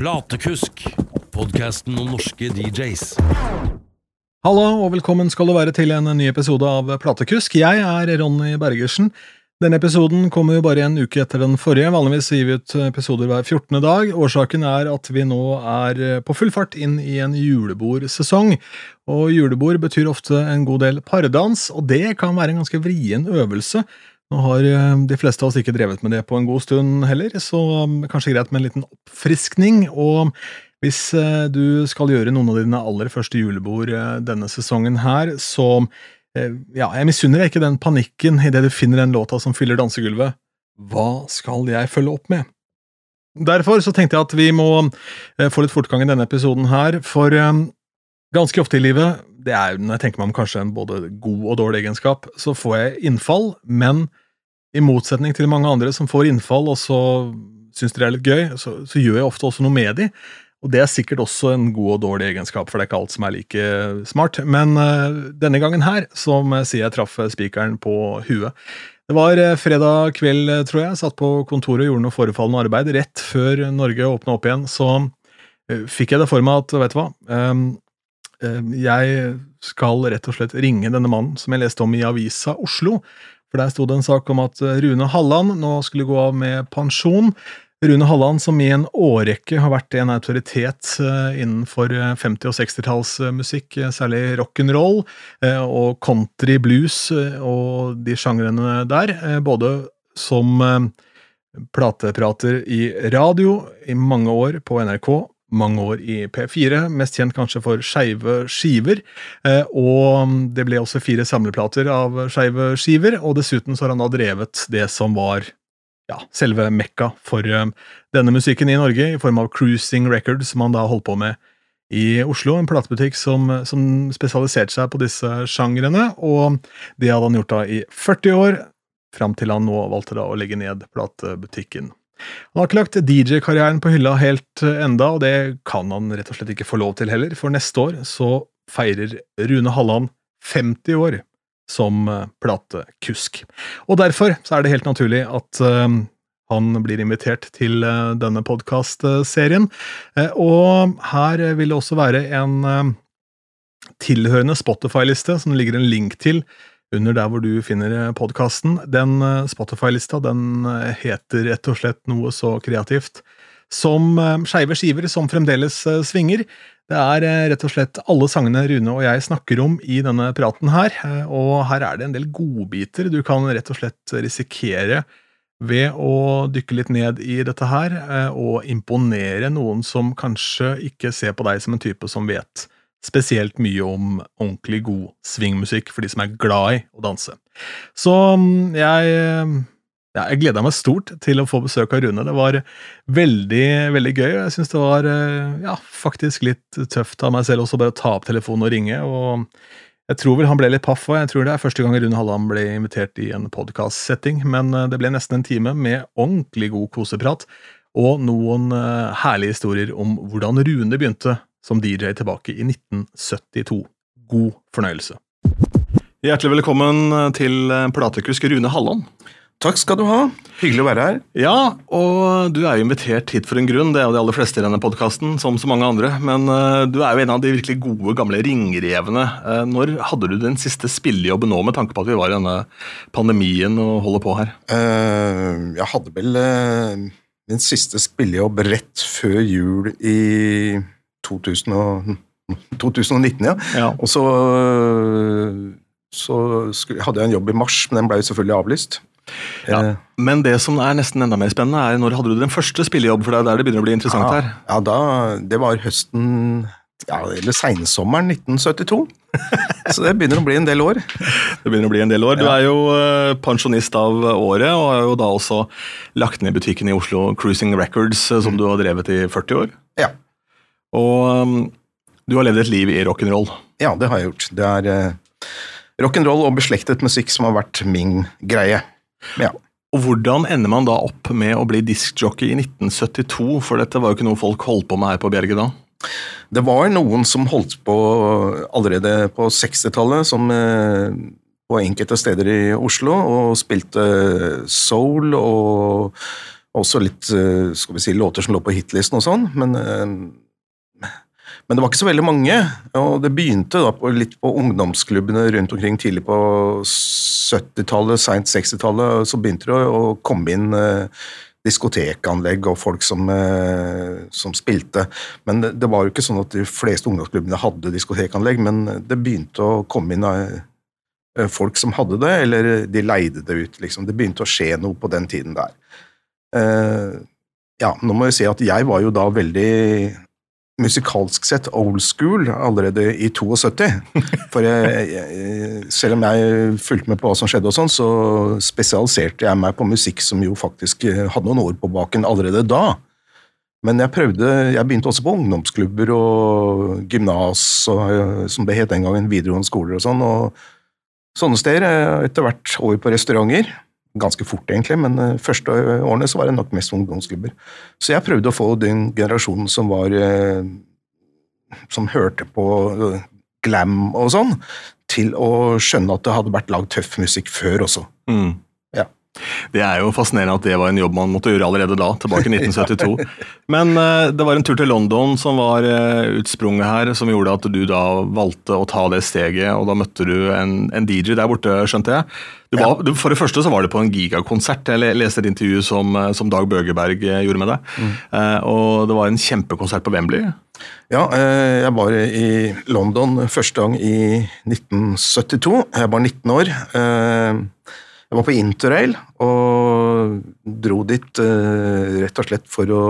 Platekusk, podkasten om norske DJs. Hallo og velkommen skal du være til en ny episode av Platekusk. Jeg er Ronny Bergersen. Denne episoden kommer jo bare en uke etter den forrige. Vanligvis gir vi ut episoder hver 14. dag. Årsaken er at vi nå er på full fart inn i en julebordsesong. Og julebord betyr ofte en god del pardans, og det kan være en ganske vrien øvelse. Nå har eh, de fleste av oss ikke drevet med det på en god stund heller, så um, kanskje greit med en liten oppfriskning. Og hvis eh, du skal gjøre noen av dine aller første julebord eh, denne sesongen her, så ja, jeg misunner deg ikke den panikken idet du finner den låta som fyller dansegulvet. Hva skal jeg følge opp med? Derfor så tenkte jeg at vi må få litt fortgang i denne episoden her, for ganske ofte i livet, det er når jeg tenker meg om kanskje en både god og dårlig egenskap, så får jeg innfall, men i motsetning til mange andre som får innfall og så syns det er litt gøy, så, så, gjør jeg ofte også noe med de. Og det er sikkert også en god og dårlig egenskap, for det er ikke alt som er like smart. Men uh, denne gangen her, som jeg sier jeg traff spikeren på huet. Det var uh, fredag kveld, tror jeg, satt på kontoret og gjorde noe forefallende arbeid. Rett før Norge åpna opp igjen, så uh, fikk jeg det for meg at, vet du hva um, Jeg skal rett og slett ringe denne mannen som jeg leste om i Avisa Oslo for der sto det en sak om at eh, Rune Halland nå skulle gå av med pensjon. Rune Halland, som i en årrekke har vært en autoritet eh, innenfor 50- eh, og 60-tallsmusikk, særlig rock'n'roll og country blues og de sjangrene der, både som plateprater i radio i mange år på NRK, mange år i P4, mest kjent kanskje for Skeive skiver. Eh, og det ble også fire samleplater av Skeive skiver, og dessuten så har han da drevet det som var ja, selve mekka for eh, denne musikken i Norge, i form av Cruising Records, som han da holdt på med i Oslo, en platebutikk som, som spesialiserte seg på disse sjangrene, og det hadde han gjort da i 40 år, fram til han nå valgte da å legge ned platebutikken. Han har ikke lagt DJ-karrieren på hylla helt eh, enda, og det kan han rett og slett ikke få lov til heller, for neste år så feirer Rune Halland 50 år som eh, platekusk. Og derfor så er det helt naturlig at uh, han blir invitert til denne podkastserien. Og her vil det også være en tilhørende Spotify-liste som det ligger en link til under der hvor du finner eh, podkasten. Den eh, Spotify-lista den eh, heter rett og slett noe så kreativt som Skeive skiver som fremdeles svinger. Det er rett og slett alle sangene Rune og jeg snakker om i denne praten her, og her er det en del godbiter du kan rett og slett risikere ved å dykke litt ned i dette her, og imponere noen som kanskje ikke ser på deg som en type som vet spesielt mye om ordentlig god swingmusikk for de som er glad i å danse. Så mm, jeg, ja, jeg gleda meg stort til å få besøk av Rune. Det var veldig veldig gøy. Jeg syns det var eh, ja, faktisk litt tøft av meg selv også bare å ta opp telefonen og ringe. og jeg tror vel han ble litt paff òg. Jeg tror det er første gang Rune Halland ble invitert i en podkast-setting, men eh, det ble nesten en time med ordentlig god koseprat og noen eh, herlige historier om hvordan Rune begynte som DJ tilbake i 1972. God fornøyelse. Hjertelig velkommen til platekusk Rune Halland. Takk skal du ha. Hyggelig å være her. Ja, og du er jo invitert hit for en grunn. Det er jo de aller fleste i denne podkasten, som så mange andre. Men uh, du er jo en av de virkelig gode, gamle ringrevene. Uh, når hadde du den siste spillejobben nå, med tanke på at vi var i denne pandemien og holder på her? Uh, jeg hadde vel min siste spillejobb rett før jul i 2000 og, 2019, ja. ja. Og så, så hadde jeg en jobb i mars, men den ble jo selvfølgelig avlyst. Ja, eh, Men det som er nesten enda mer spennende, er når hadde du den første spillejobb? For det er der det begynner å bli interessant ja, her. Ja, da, Det var høsten ja, eller seinsommeren 1972. Så det begynner å bli en del år. Det begynner å bli en del år. Du er jo uh, pensjonist av året, og har jo da også lagt ned butikken i Oslo Cruising Records, uh, som mm. du har drevet i 40 år. Ja. Og um, du har levd et liv i rock'n'roll. Ja, det har jeg gjort. Det er eh, rock'n'roll og beslektet musikk som har vært min greie. Ja. Og Hvordan ender man da opp med å bli diskjockey i 1972? For dette var jo ikke noe folk holdt på med her på Bjerget da? Det var noen som holdt på allerede på 60-tallet, som eh, på enkelte steder i Oslo, og spilte soul og Også litt eh, skal vi si, låter som lå på hitlisten og sånn, men, eh, men det var ikke så veldig mange. Og det begynte da på, litt på ungdomsklubbene rundt omkring tidlig på 70-tallet, seint 60-tallet. Så begynte det å komme inn eh, diskotekanlegg og folk som, eh, som spilte. Men det, det var jo ikke sånn at de fleste ungdomsklubbene hadde diskotekanlegg, men det begynte å komme inn eh, folk som hadde det, eller de leide det ut. Liksom. Det begynte å skje noe på den tiden der. Eh, ja, nå må jeg si at jeg var jo da veldig musikalsk sett old school allerede i 72. For jeg, jeg, selv om jeg fulgte med på hva som skjedde, og sånn, så spesialiserte jeg meg på musikk som jo faktisk hadde noen år på baken allerede da. Men jeg prøvde, jeg begynte også på ungdomsklubber og gymnas, som det het den gangen, videregående skoler og sånn. og Sånne steder. Etter hvert over på restauranter ganske fort, egentlig, men de eh, første årene så var det nok mest ungdomsklubber. Så jeg prøvde å få den generasjonen som var eh, Som hørte på eh, glam og sånn, til å skjønne at det hadde vært lagd tøff musikk før også. Mm. Det er jo fascinerende at det var en jobb man måtte gjøre allerede da, tilbake i 1972. Men uh, det var en tur til London som var uh, utsprunget her, som gjorde at du da valgte å ta det steget, og da møtte du en, en DJ der borte, skjønte jeg. Var, du, for det første så var det på en gigakonsert. Jeg leste et intervju som, eh, som Dag Bøgeberg gjorde med deg. Mm. Uh, og det var en kjempekonsert på Wembley. Ja, jeg var i London første gang i 1972. Jeg var 19 år. Jeg var på interrail og dro dit uh, rett og slett for å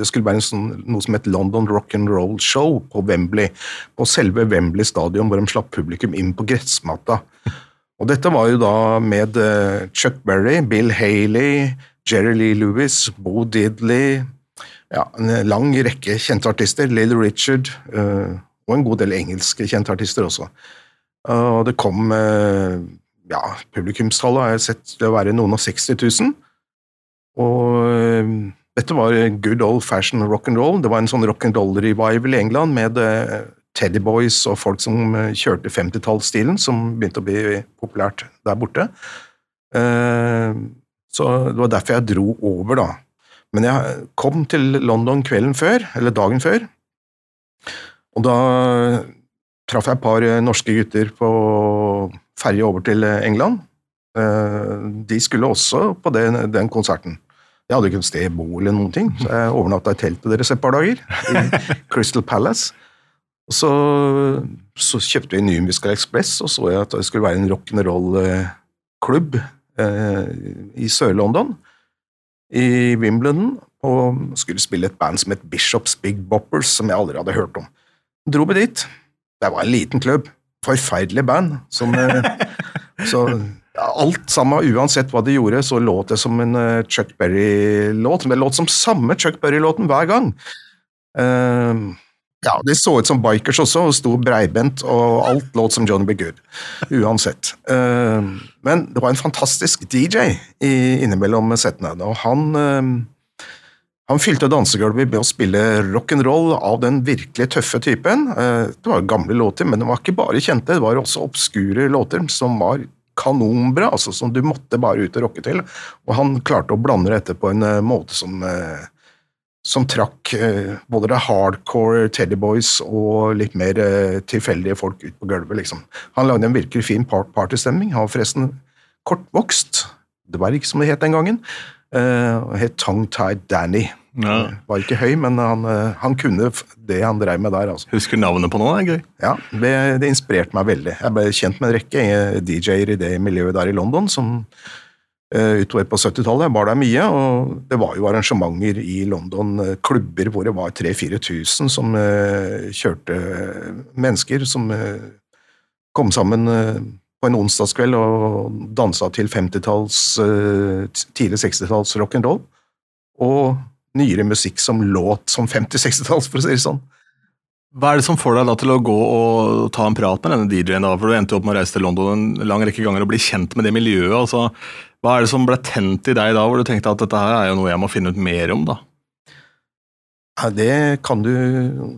Det skulle være sånn, noe som het London Rock and Roll Show på Wembley. På selve Wembley stadion, hvor de slapp publikum inn på gressmatta. Og dette var jo da med uh, Chuck Berry, Bill Haley, Jerry Lee Lewis, Bo Diddley ja, En lang rekke kjente artister. Lill Richard uh, og en god del engelske kjente artister også. Og det kom ja, publikumstallet har jeg sett å være noen og 60 000. Og øh, dette var good old fashion rock and roll. Det var en sånn rock and roll-revival i England med øh, Teddy Boys og folk som øh, kjørte 50-tallsstilen, som begynte å bli populært der borte. Så det var derfor jeg dro over, da. Men jeg kom til London kvelden før, eller dagen før, og da traff jeg et par norske gutter på ferje over til eh, England. Eh, de skulle også på den, den konserten. Jeg hadde ikke noe sted å bo eller noen ting, så jeg overnatta i teltet deres et par dager. I Crystal Palace. Så, så kjøpte vi New Musical Express, og så jeg at det skulle være en rock'n'roll-klubb eh, i Sør-London, i Wimbledon, og skulle spille et band som het Bishops Big Boppers, som jeg aldri hadde hørt om. Dro vi dit. Det var en liten klubb forferdelig band. Som, eh, så alt sammen, uansett hva de gjorde, så låt det som en uh, Chuck Berry-låt. Det låt som samme Chuck Berry-låten hver gang. Uh, ja, De så ut som bikers også, og sto breibent, og alt låt som Johnny Be Good. Uansett. Uh, men det var en fantastisk DJ i, innimellom settene, og han han fylte dansegulvet med å spille rock'n'roll av den virkelig tøffe typen. Eh, det var gamle låter, men det var ikke bare kjente, det var også obskure låter som var kanonbra, altså som du måtte bare ut og rocke til. Og han klarte å blande dette på en eh, måte som, eh, som trakk både det hardcore Teddyboys og litt mer tilfeldige folk ut på gulvet, liksom. Han lagde en virkelig fin partystemning. Han var forresten kortvokst. Ikke som det het den gangen. Uh, het Tongue Tied Danny. Ja. Uh, var ikke høy, men han, uh, han, kunne det han drev med der. Altså. Husker navnet på noe? Det er gøy. Ja, det, det, inspirerte meg veldig. Jeg ble kjent med en rekke DJ-er i det miljøet der i London som utover på 70-tallet var der mye, og det var jo arrangementer i London, klubber hvor det var 3000-4000 som kjørte mennesker som kom sammen på en onsdagskveld og dansa til 50-talls, eh, tidlig 60-talls rock'n'roll. Og nyere musikk som låt som 50-60-talls, for å si det sånn. Hva er det som får deg da til å gå og ta en prat med denne DJ-en? da? For Du endte opp med å reise til London en lang rekke ganger og bli kjent med det miljøet. altså. Hva er det som ble tent i deg da, hvor du tenkte at dette her er jo noe jeg må finne ut mer om? da? Ja, det kan du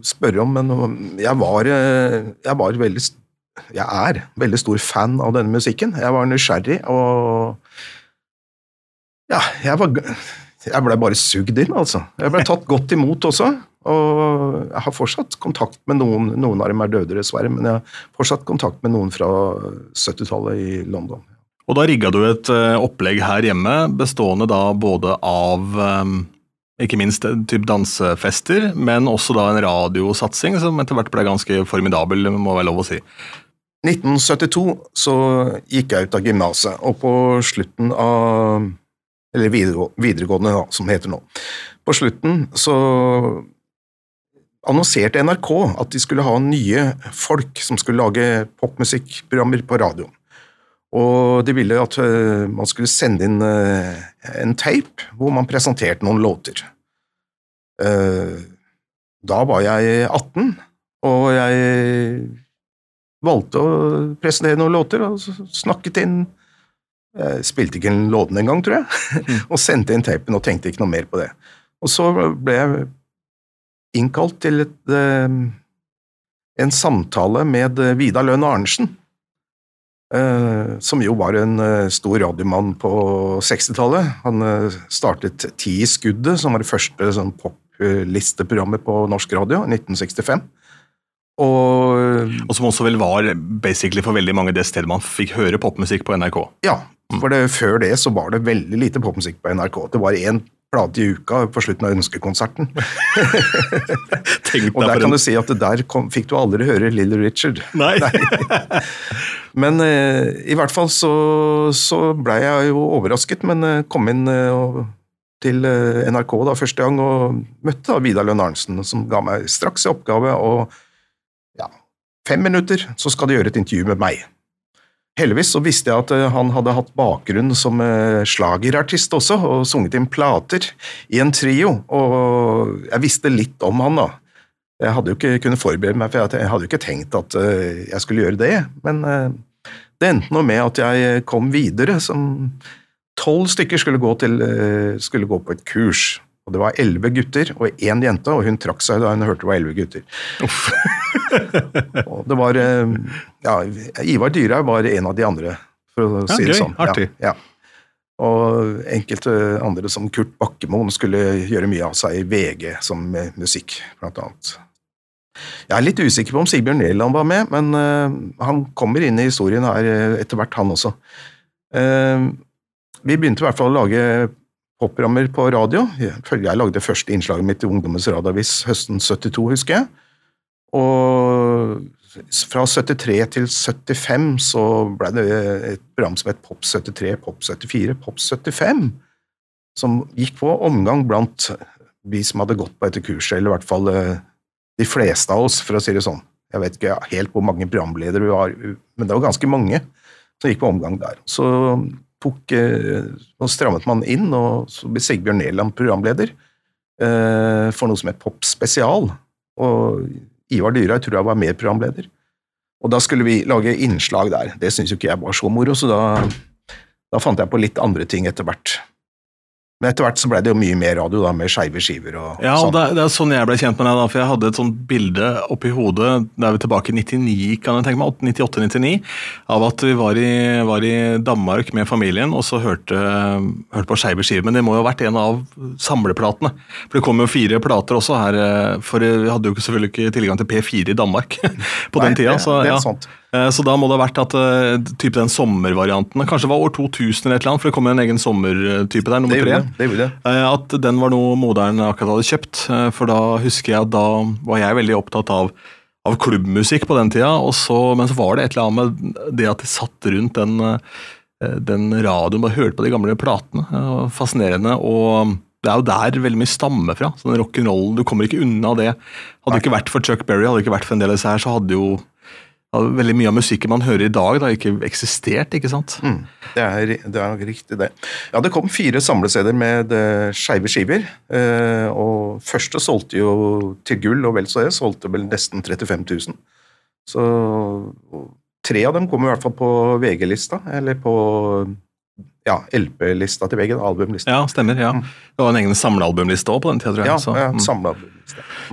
spørre om, men jeg var, eh, jeg var veldig jeg er veldig stor fan av denne musikken. Jeg var nysgjerrig, og ja, jeg var jeg ble bare sugd inn, altså. Jeg ble tatt godt imot også. Og jeg har fortsatt kontakt med noen. Noen av dem er døde, dessverre, men jeg har fortsatt kontakt med noen fra 70-tallet i London. Og da rigga du et eh, opplegg her hjemme bestående da både av eh, ikke minst eh, typ dansefester, men også da en radiosatsing som etter hvert ble ganske formidabel, må være lov å si. 1972 så gikk jeg ut av gymnaset, og på slutten av Eller videregående, da, som heter nå. På slutten så annonserte NRK at de skulle ha nye folk som skulle lage popmusikkprogrammer på radio. Og de ville at uh, man skulle sende inn uh, en tape hvor man presenterte noen låter. Uh, da var jeg 18, og jeg valgte å presentere noen låter og snakket inn spilte ikke en låten engang, tror jeg, mm. og sendte inn tapen og tenkte ikke noe mer på det. Og så ble jeg innkalt til et, en samtale med Vidar Lønn Arnesen Eh, som jo var en eh, stor radiomann på 60-tallet. Han eh, startet Ti i skuddet, som var det første sånn poplisteprogrammet på norsk radio, i 1965. Og, og, som også vel var basically for veldig mange det stedet man fikk høre popmusikk på NRK. Ja, for det, før det så var det veldig lite popmusikk på NRK. Det var én plate i uka på slutten av Ønskekonserten. og der kan du si at der kom, fikk du aldri høre Little Richard. Nei. Nei. Men eh, i hvert fall så, så blei jeg jo overrasket, men eh, kom inn eh, til eh, NRK da første gang og møtte da Vidar Lønn Arnsen, som ga meg straks i oppgave og ja, fem minutter så skal du gjøre et intervju med meg. Heldigvis så visste jeg at eh, han hadde hatt bakgrunn som eh, slagerartist også, og sunget inn plater i en trio, og jeg visste litt om han da. Jeg hadde jo ikke kunnet forberede meg, for jeg hadde jo ikke tenkt at eh, jeg skulle gjøre det, men det endte nå med at jeg kom videre. som Tolv stykker skulle gå, til, skulle gå på et kurs. Og Det var elleve gutter og én jente, og hun trakk seg da hun hørte det var elleve gutter. Og det var eh, ja, Ivar Dyrhaug var en av de andre, for å si ja, det sånn. Artig. Ja, ja. Og enkelte andre, som Kurt Bakkemoen, skulle gjøre mye av seg i VG som musikk, blant annet. Jeg er litt usikker på om Sigbjørn Næland var med, men uh, han kommer inn i historien her eh, etter hvert, han også. Uh, vi begynte i hvert fall å lage poprammer på radio. Jeg lagde første innslaget mitt i Ungdommens radioavis høsten 72, husker jeg. Og fra 73 til 75 så ble det et program som het Pop 73, Pop 74, Pop 75, som gikk på omgang blant vi som hadde gått på dette kurset, eller i hvert fall eh, de fleste av oss, for å si det sånn. Jeg vet ikke helt hvor mange programledere vi var, men det var ganske mange som gikk på omgang der. Så tok eh, og strammet man inn, og så ble Sigbjørn Neland programleder eh, for noe som het Pop Spesial. Og Ivar Dyrhaug tror jeg var mer programleder. Og da skulle vi lage innslag der. Det syntes jo ikke jeg var så moro, så da, da fant jeg på litt andre ting etter hvert. Men etter hvert så ble det jo mye mer radio, da, med skeive skiver og Ja, og det, det, er sånn jeg ble kjent med deg, da, for jeg hadde et sånt bilde oppi hodet da er vi tilbake i 99, kan jeg tenke meg, 98-99, av at vi var i, var i, Danmark med familien og så hørte, hørte på skeive skiver. Men det må jo ha vært en av samleplatene. For det kom jo fire plater også her, eh, for vi hadde jo selvfølgelig ikke tilgang til P4 i Danmark på Nei, den tida. Så, det, det er ja. sant. Eh, så da må det ha vært at type den sommervarianten Kanskje det var år 2000 eller et eller annet, for det kom en egen sommertype der, nummer tre. Det det. Uh, at den var noe moderen akkurat hadde kjøpt. For da husker jeg at da var jeg veldig opptatt av, av klubbmusikk på den tida. Så, men så var det et eller annet med det at de satt rundt den, den radioen og hørte på de gamle platene. fascinerende. og det er jo der veldig mye stammer fra. sånn rock'n'roll, Du kommer ikke unna det. Hadde det ikke vært for Chuck Berry, hadde det ikke vært for en del av disse her, så hadde jo veldig mye av musikken man hører i dag, da ikke eksistert, ikke sant? Mm, det, er, det er riktig, det. Ja, det kom fire samlesteder med uh, skeive skiver. Uh, og første solgte jo til gull, og vel så det, solgte vel nesten 35 000. Så tre av dem kom i hvert fall på VG-lista, eller på ja, LP-lista til veggen, albumlista. Ja, stemmer. ja. Det var en egen samlealbumliste òg på den tida, tror jeg. Ja, så, ja, mm. samla albumliste.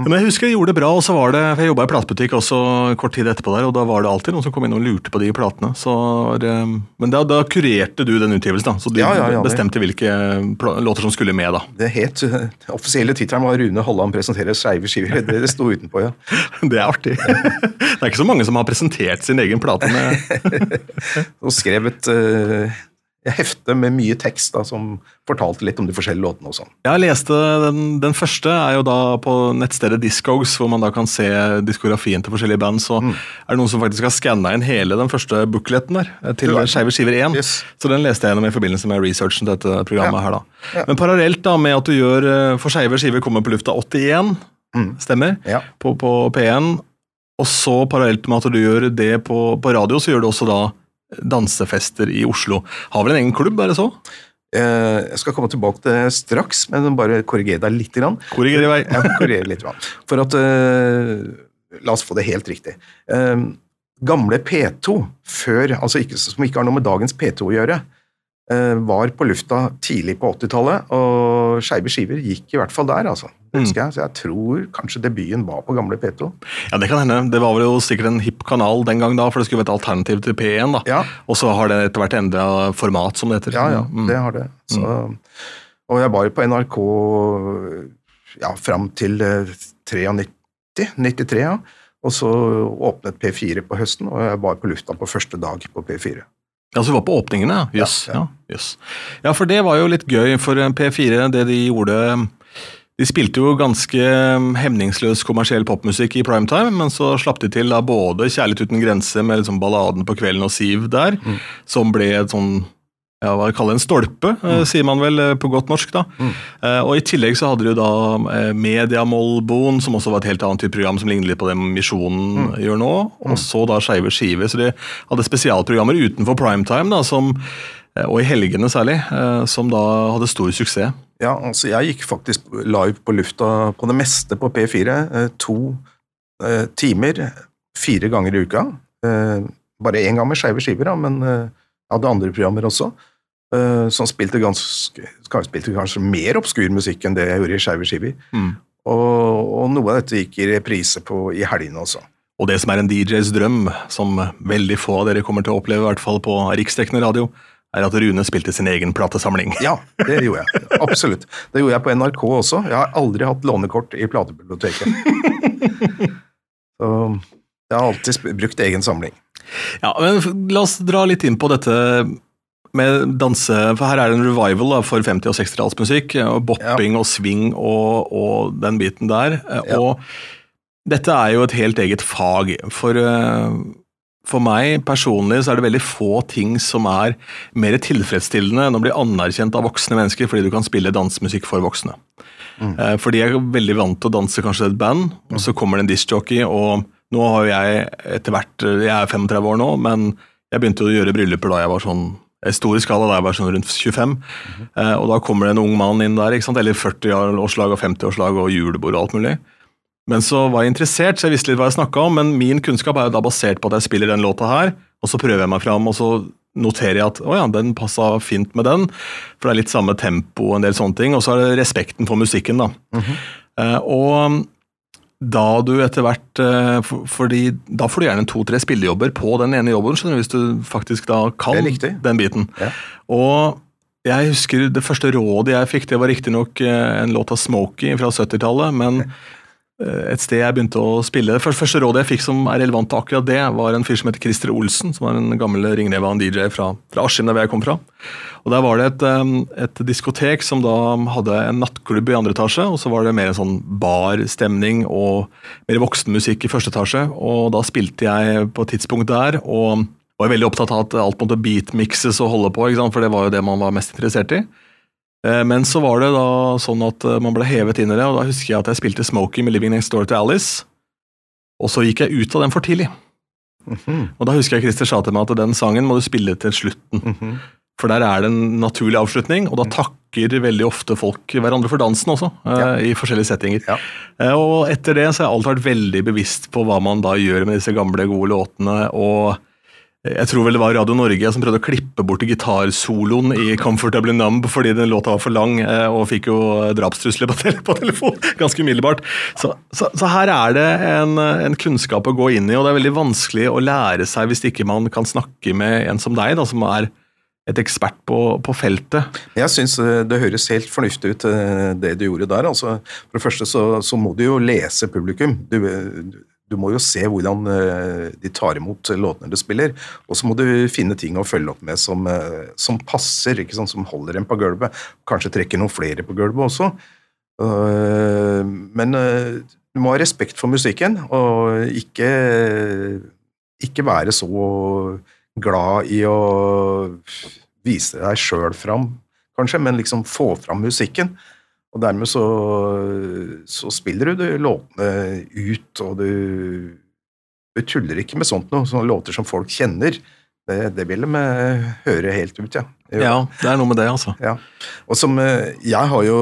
Men jeg husker jeg gjorde det bra, og så var det, for jeg jobba i platebutikk også kort tid etterpå der, og da var det alltid noen som kom inn og lurte på de platene. Så, eh, men da, da kurerte du den utgivelsen, da, så du Ja, ja, bestemte hvilke låter som skulle med, da. Det het, eh, offisielle tittelen var 'Rune Holland presenterer skeive skiver'. Det, det sto utenpå, ja. Det er artig. Det er ikke så mange som har presentert sin egen plate med Og skrev et eh, hefte med mye tekst da, som fortalte litt om de forskjellige låtene og sånn. Jeg leste den, den første, er jo da på nettstedet Discogs, hvor man da kan se diskografien til forskjellige band. Så Mm. er det noen som faktisk har skanna inn hele den første bookletten der, eh, til. Skeive skiver 1. Yes. Så den leste jeg gjennom i forbindelse med researchen til dette programmet Ja. her, da. Ja. Men parallelt da med at du gjør eh, For skeive skiver kommer på lufta 81, Mm. stemmer, Ja. på, på P1. Og så parallelt med at du gjør det på, på radio, så gjør du også da dansefester i Oslo. Har vel en egen klubb, er det så? Eh, Jeg skal komme tilbake til det straks, men bare korrigere deg litt. Grann. Korriger i vei. ja, korrigere litt. For at eh, La oss få det helt riktig. Eh, gamle P2, før, altså ikke, som ikke har noe med dagens P2 å gjøre, var på lufta tidlig på 80-tallet, og Skeive skiver gikk i hvert fall der, altså. Mm. jeg, Så jeg tror kanskje debuten var på gamle P2. Ja, Det kan hende. Det var vel jo sikkert en hipp kanal den gang, da, for det skulle være et alternativ til P1. da. Ja, Og så har det etter hvert endra format, som det heter. ja, ja Mm. det har det. Så, og jeg var jo på NRK ja, fram til eh, 93, 93, ja. Og så åpnet P4 på høsten, og jeg var på lufta på første dag på P4. Ja, Så vi var på åpningene. Jøss. Ja, Ja, ja. yes. ja, for det var jo litt gøy, for P4, det de gjorde De spilte jo ganske hemningsløs kommersiell popmusikk i primetime, men så slapp de til da både 'Kjærlighet uten grense' med liksom balladen på kvelden og Siv der, Mm. som ble et sånn ja, hva kaller det, en stolpe, mm. sier man vel eh, på godt norsk. da. Mm. Eh, og I tillegg så hadde du da eh, Mediamolboen, som også var et helt annet type program, som lignet litt på det Misjonen Mm. gjør nå. Og så da Skeive skive. Så de hadde spesialprogrammer utenfor primetime, da, som, eh, og i helgene særlig, eh, som da hadde stor suksess. Ja, altså jeg gikk faktisk live på lufta på det meste på P4. eh, To eh, timer fire ganger i uka. Eh, bare én gang med skeive skiver, da, men eh, jeg hadde andre programmer også. Eh, som spilte ganske spilte kanskje mer obskur musikk enn det jeg gjorde i skeive skiver. Mm. Og, og noe av dette gikk i reprise på, i helgene også. Og det som er en DJs drøm, som veldig få av dere kommer til å oppleve, i hvert fall på riksdekkende radio, er at Rune spilte sin egen platesamling. Ja, det gjorde jeg. Absolutt. Det gjorde jeg på NRK også. Jeg har aldri hatt lånekort i platebiblioteket. Så jeg har alltid brukt egen samling. Ja, men La oss dra litt inn på dette med danse, for her er det en revival da, for 50- og 60-tallsmusikk. og Bopping og swing og, og den biten der. eh, Ja. Og dette er jo et helt eget fag. For, eh, for meg personlig så er det veldig få ting som er mer tilfredsstillende enn å bli anerkjent av voksne mennesker fordi du kan spille dansemusikk for voksne. Mm. Eh, Fordi jeg er veldig vant til å danse kanskje et band, og så kommer det en discjockey, og nå har jo jeg etter hvert Jeg er 35 år nå, men jeg begynte å gjøre brylluper da jeg var sånn stor skala da jeg bare sånn rundt 25. eh, og da kommer det en ung mann inn der, eller 40-årslag og 50-årslag og julebord og alt mulig. Men så var jeg interessert, så jeg visste litt hva jeg snakka om, men min kunnskap er jo da basert på at jeg spiller den låta her, og så prøver jeg meg fram, og så noterer jeg at å ja, den passa fint med den, for det er litt samme tempo og en del sånne ting, og så er det respekten for musikken, da. Eh, og da du etter hvert eh, for, fordi Da får du gjerne to-tre spillejobber på den ene jobben, skjønner du, hvis du faktisk da kan den biten. Ja. Og jeg husker det første rådet jeg fikk, det var riktignok eh, en låt av Smokie fra 70-tallet, men et sted jeg begynte å spille Det første rådet jeg fikk som er relevant til akkurat det, var en fyr som heter Christer Olsen, som var en gammel ringneve av en DJ fra, fra Askim, der jeg kom fra. Og Der var det et, eh, et diskotek som da hadde en nattklubb i andre etasje, og så var det mer en sånn barstemning og mer voksenmusikk i første etasje. Og da spilte jeg på et tidspunkt der, og var veldig opptatt av at alt måtte beatmixes og holde på, for det var jo det man var mest interessert i. Eh, Men så var det da sånn at eh, man ble hevet inn i det, og da husker jeg at jeg spilte Smokie med Living Next Door to Alice, og så gikk jeg ut av den for tidlig. Mhm, Og da husker jeg Christer sa til meg at den sangen må du spille til slutten. mhm. For der er det en naturlig avslutning, og da takker veldig ofte folk hverandre for dansen også, eh, Ja. i forskjellige settinger. Ja. Og etter det så har jeg alltid vært veldig bevisst på hva man da gjør med disse gamle, gode låtene, og Jeg tror vel det var Radio Norge som prøvde å klippe bort gitarsoloen i 'Comfortably Numb' fordi den låta var for lang, eh, og fikk jo drapstrusler på, tele på telefon ganske umiddelbart. Så, så, så, her er det en, en, kunnskap å gå inn i, og det er veldig vanskelig å lære seg hvis ikke man kan snakke med en som deg, da, som er et ekspert på, på feltet. Jeg syns eh, det høres helt fornuftig ut, eh, det du gjorde der. Altså, for det første så, så må du jo lese publikum. Du, du, må jo se hvordan eh, de tar imot låtene du spiller, og så må du finne ting å følge opp med som, som passer, ikke sant? som holder en på gulvet. Kanskje trekker noen flere på gulvet også. Men du må ha respekt for musikken, og ikke, ikke være så glad i å vise deg sjøl fram, kanskje, men liksom få fram musikken. Og dermed så, så spiller du låtene ut, og du, du tuller ikke med sånt noe. Sånne låter som folk kjenner. Det, det vil de høre helt ut, ja. Ja, det er noe med det, altså. Ja. Og som Jeg har jo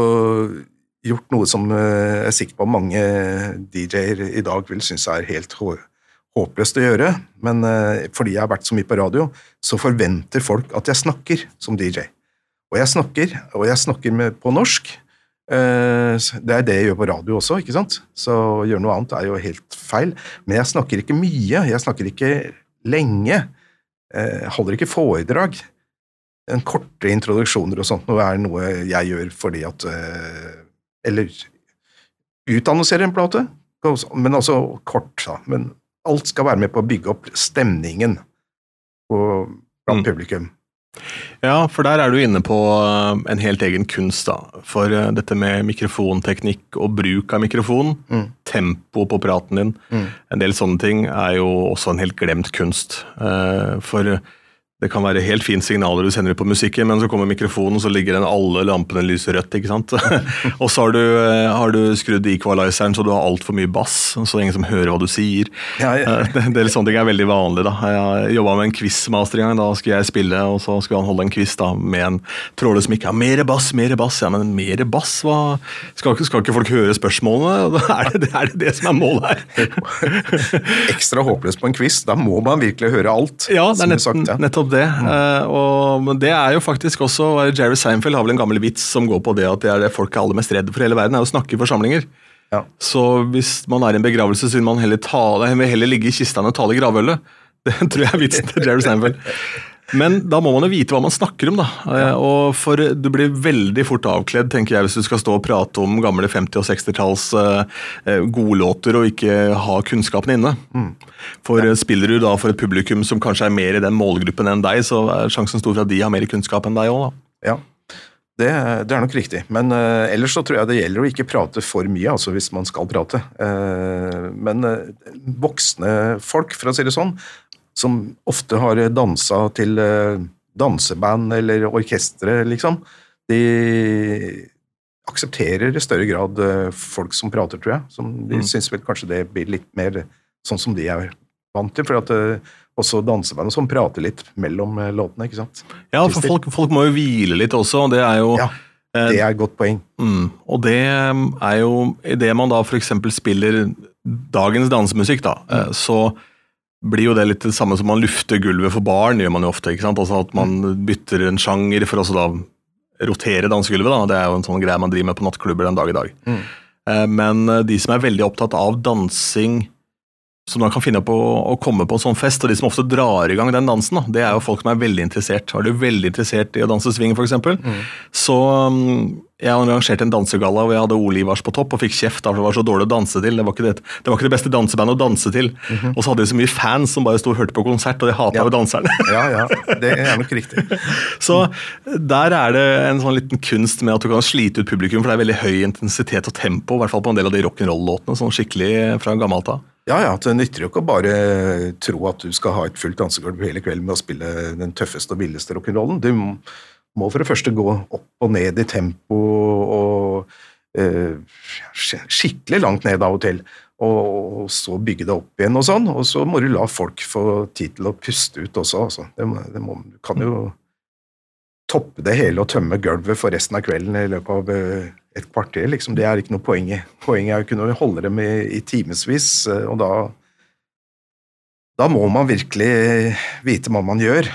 gjort noe som jeg er sikker på mange DJ-er i dag vil synes er helt håpløst å gjøre, men fordi jeg har vært så mye på radio, så forventer folk at jeg snakker som DJ. Og jeg snakker, og jeg snakker med, på norsk. Uh, det er det jeg gjør på radio også, ikke sant? Så å gjøre noe annet er jo helt feil. Men jeg snakker ikke mye, jeg snakker ikke lenge. Jeg holder ikke foredrag. En korte introduksjoner og sånt noe er noe jeg gjør fordi at Eller utannonserer en plate, men også kort, da. Men alt skal være med på å bygge opp stemningen blant mm. publikum. Ja, for der er du inne på eh, en helt egen kunst, da. For eh, dette med mikrofonteknikk og bruk av mikrofon, mm. tempo på praten din, mm. en del sånne ting er jo også en helt glemt kunst. Eh, for det kan være helt fine signaler du sender ut på musikken, men så kommer mikrofonen, og så ligger den alle lampene lyser rødt. ikke sant? og så har du, eh, har du skrudd equalizeren så du har altfor mye bass, så ingen som hører hva du sier. Ja, ja. Eh, det, det, sånne ting er veldig vanlig. da. Jeg jobba med en quizmaster en gang. Da skulle jeg spille, og så skulle han holde en quiz da, med en trådløs mikk. Ja, mer bass, mer bass. Ja, men mer bass? Hva? Skal, skal ikke folk høre spørsmålene? Er det, er det det som er målet her? Ekstra håpløst på en quiz. Da må man virkelig høre alt. Ja, det er nett, sagt, ja. nettopp det. Uh, og det er jo faktisk også Jerry Seinfeld har vel en gammel vits som går på det at det er det folk er aller mest redd for i hele verden, er å snakke i forsamlinger. Ja. Så hvis man er i en begravelse, så vil man heller, tale, heller ligge i kista enn å tale gravølet. Det tror jeg er vitsen til Jerry Seinfeld. Men da må man jo vite hva man snakker om, da. Og for Du blir veldig fort avkledd tenker jeg, hvis du skal stå og prate om gamle 50- og 60-talls uh, godlåter og ikke ha kunnskapen inne. Mm. For. Spiller du da for et publikum som kanskje er mer i den målgruppen enn deg, så er sjansen stor for at de har mer kunnskap enn deg òg, da. Ja. Det, det, er nok riktig. Men uh, ellers så tror jeg det gjelder å ikke prate for mye, altså hvis man skal prate. Uh, men uh, voksne folk, for å si det sånn, som ofte har dansa til eh, danseband eller orkestre, liksom, de aksepterer i større grad eh, folk som prater, tror jeg. Som de mm. syns vel kanskje det blir litt mer sånn som de er vant til. for at eh, også danseband som prater litt mellom låtene. ikke sant? Ja, for folk, folk, må jo hvile litt også. og det er jo... Ja, det er et godt poeng. Mm, og det er jo Idet man da f.eks. spiller dagens dansemusikk, da, mm. så blir jo det litt det samme som man lufter gulvet for barn, gjør man jo ofte. ikke sant? Altså At man bytter en sjanger for å da rotere dansegulvet. da, Det er jo en sånn greie man driver med på nattklubber den dag i dag. Mm. Eh, men eh, de som er veldig opptatt av dansing som man kan finne på å komme på en sånn fest, og de som ofte drar i gang den dansen, da, det er jo folk som er veldig interessert. Er du veldig interessert i å danse swing, f.eks., mm. så um, jeg arrangerte en dansegalla hvor jeg hadde Ole Ivars på topp og fikk kjeft for det var så dårlig å danse til. Det var ikke det, det, var ikke det beste dansebandet å danse til. Mm -hmm. Og så hadde de så mye fans som bare sto og hørte på konsert, og de hata ja. jo danserne. ja, ja, det er nok riktig. så der er det en sånn liten kunst med at du kan slite ut publikum, for det er veldig høy intensitet og tempo, i hvert fall på en del av de rock'n'roll-låtene, sånn skikkelig fra gammelt av. Ja, ja, Det nytter jo ikke å bare tro at du skal ha et fullt dansegulv hele kvelden med å spille den tøffeste og villeste rock'n'rollen. Du må for det første gå opp og ned i tempo og eh, skikkelig langt ned av og til. Og, så bygge det opp igjen og sånn. Og så må du la folk få tid til å puste ut også. Altså. Det må, det må, kan jo toppe det hele og tømme gulvet for resten av kvelden i løpet av eh, et kvarter, liksom. Det er ikke noe poeng i. Poenget er å kunne holde dem i, i timevis, eh, og da da må man virkelig vite hva man gjør.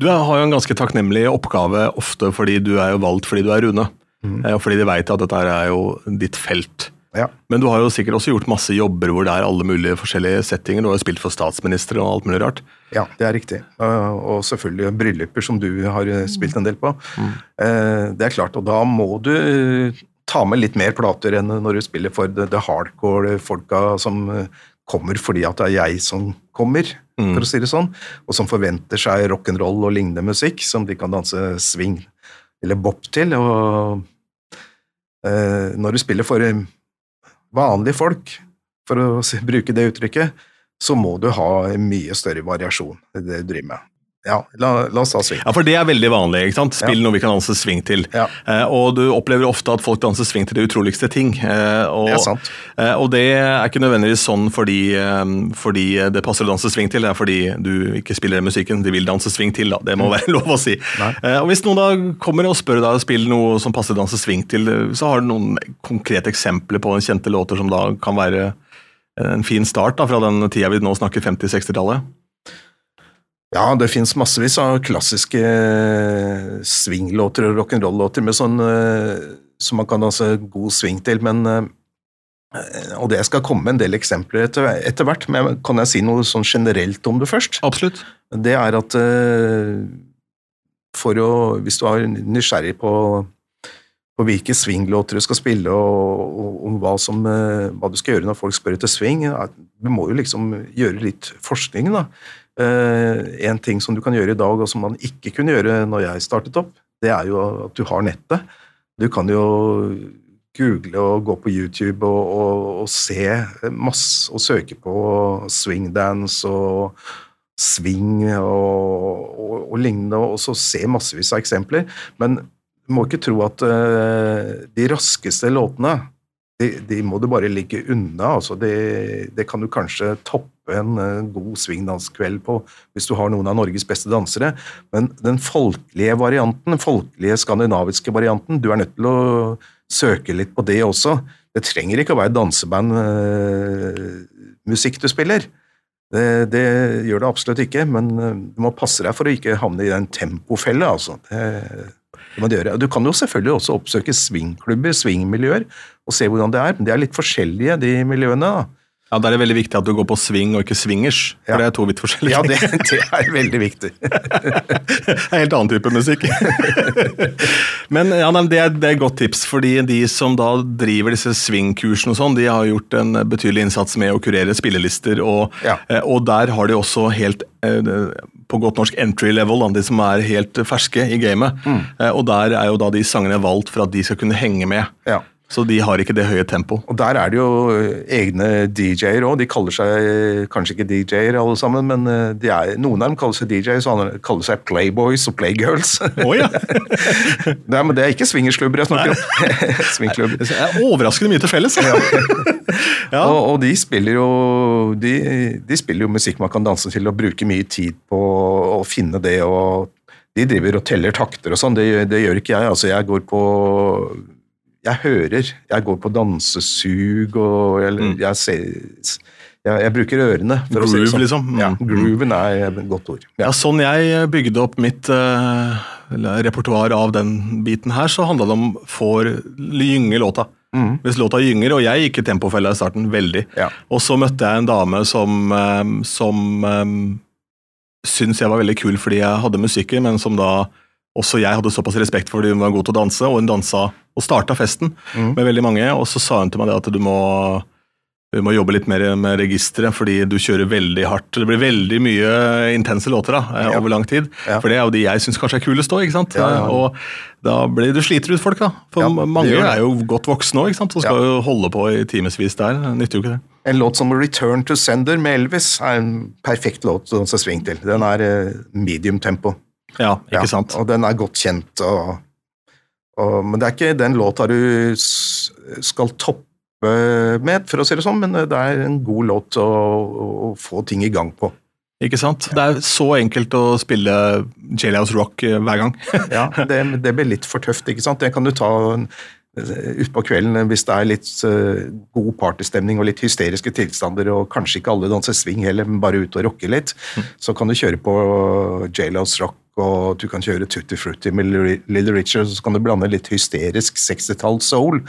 Du har jo en ganske takknemlig oppgave ofte fordi du er jo valgt fordi du er Rune. Mm. Og fordi de veit at dette er jo ditt felt. Ja. Men du har jo sikkert også gjort masse jobber hvor det er alle mulige forskjellige settinger. Du har jo spilt for statsministre og alt mulig rart. Ja, det er riktig. Og og selvfølgelig brylluper, som du har eh, spilt en del på. Mm. Det er klart, og da må du eh, ta med litt mer plater enn når du spiller for det, det hardcore folka som eh, kommer fordi at det er jeg som kommer, for å si det sånn, og som forventer seg rock'n'roll og lignende musikk som de kan danse swing eller bop til. og eh, Når du spiller for eh, vanlige folk, for å bruke det uttrykket, så må du ha mye større variasjon i det du driver med. Ja, la, la oss ta swing. Ja, for det er veldig vanlig. ikke sant? Spill Ja. noe vi kan danse swing til. Ja. Eh, og du opplever ofte at folk danser swing til de utroligste ting. Eh, og, Det er sant. Eh, og det er ikke nødvendigvis sånn fordi, eh, fordi det passer å danse swing til, det er fordi du ikke spiller den musikken de vil danse swing til. da. Det må være lov å si. Eh, og Hvis noen da kommer og spør deg å spille noe som passer å danse swing til, så har du noen konkrete eksempler på en kjente låter som da kan være en fin start da, fra den tida vi nå snakker 50-60-tallet? Ja, det fins massevis av klassiske eh, swinglåter og rock'n'roll-låter med sånn eh, som man kan danse god swing til, men eh, Og det skal komme en del eksempler etter, etter hvert, men kan jeg si noe sånn generelt om det først? Absolutt. Det er at for å Hvis du er nysgjerrig på, på hvilke swinglåter du skal spille, og, og og hva, som, hva du skal gjøre når folk spør etter swing, du må jo liksom gjøre litt forskning, da. Eh, en ting som du kan gjøre i dag, og som man ikke kunne gjøre når jeg startet opp, det er jo at du har nettet. Du kan jo google og gå på YouTube og, og, og se masse og søke på swingdance og swing og, og, lignende, og så se massevis av eksempler. Men du må ikke tro at eh, de raskeste låtene de, de må du bare ligge unna. altså det, det kan du kanskje toppe en eh, god swingdanskveld på hvis du har noen av Norges beste dansere, men den folkelige varianten, den folkelige skandinaviske varianten, du er nødt til å søke litt på det også. Det trenger ikke å være dansebandmusikk du spiller. Det, det gjør det absolutt ikke, men eh, du må passe deg for å ikke havne i den tempofella, altså. Det, det må du gjøre. Du kan jo selvfølgelig også oppsøke swingklubber, swingmiljøer, og se hvordan det er, men de er litt forskjellige, de miljøene. da. Ja, Da er det veldig viktig at du går på swing og ikke swingers, for Ja. det er to vidt forskjellige Ja, det, det er veldig viktig. Det er helt annen type musikk. Men ja, det, er, det er et godt tips, fordi de som da driver disse swingkursene og sånn, de har gjort en betydelig innsats med å kurere spillelister, og, Ja. eh, og der har de også helt eh, på godt norsk entry level, de som er helt ferske i gamet. Mm. Og der er jo da de sangene valgt for at de skal kunne henge med. Ja. Så de har ikke det høye tempo. Og der er det jo egne DJ-er òg. De kaller seg kanskje ikke DJ-er alle sammen, men eh, de er, noen av dem kaller seg DJ-er, så andre kaller seg Playboys og Playgirls. Oh, ja! Nei, men det er ikke swingersklubber jeg snakker om. Swingklubber. Det er overraskende mye til felles. Ja. Og, og de spiller jo de, de spiller jo musikk man kan danse til og bruke mye tid på å finne det. og De driver og teller takter og sånn. Det, det gjør ikke jeg. altså Jeg går på Jeg hører. Jeg går på dansesug og jeg, Mm. jeg ser jeg, jeg bruker ørene. For å si det Groove, sånn. liksom. Mm. Ja, Grooven er et godt ord. Ja, sånn jeg bygde opp mitt uh, repertoar av den biten her, så handla det om får gynge låta. Mm. Hvis låta gynger, og jeg gikk i tempofella i starten, veldig. Ja. Og så møtte jeg en dame som, um, som um, syntes jeg var veldig kul fordi jeg hadde musikken, men som da også jeg hadde såpass respekt for fordi hun var god til å danse, og hun dansa og starta festen mm. med veldig mange. Og så sa hun til meg det at du må, du må jobbe litt mer med registeret, fordi du kjører veldig hardt. Det blir veldig mye intense låter da, eh, Ja. over lang tid. Ja. For det er jo de jeg syns kanskje er kulest òg, ikke sant. Ja. Og da blir du sliter ut folk, da. For mange er jo godt voksne òg, ikke sant. Og skal jo holde på i timevis der. Nytter jo ikke det. En låt som Return to Sender med Elvis er en perfekt låt å danse swing til. Den er eh, medium tempo. Ja, ikke Ja, sant. Og den er godt kjent. Og, og, men det er ikke den låta du skal toppe med, for å si det sånn, men det er en god låt å, å, å få ting i gang på. Ikke sant? Det er så enkelt å spille Jailhouse Rock eh, hver gang. Ja, det, det blir litt for tøft, ikke sant. Det kan du ta en utpå kvelden, hvis det er litt uh, god partystemning og litt hysteriske tilstander, og kanskje ikke alle danser swing heller, men bare ut og rocke litt, så kan du kjøre på Jailhouse Rock, og du kan kjøre Tutti Frutti med Little Richard, så kan du blande litt hysterisk 60-tall soul.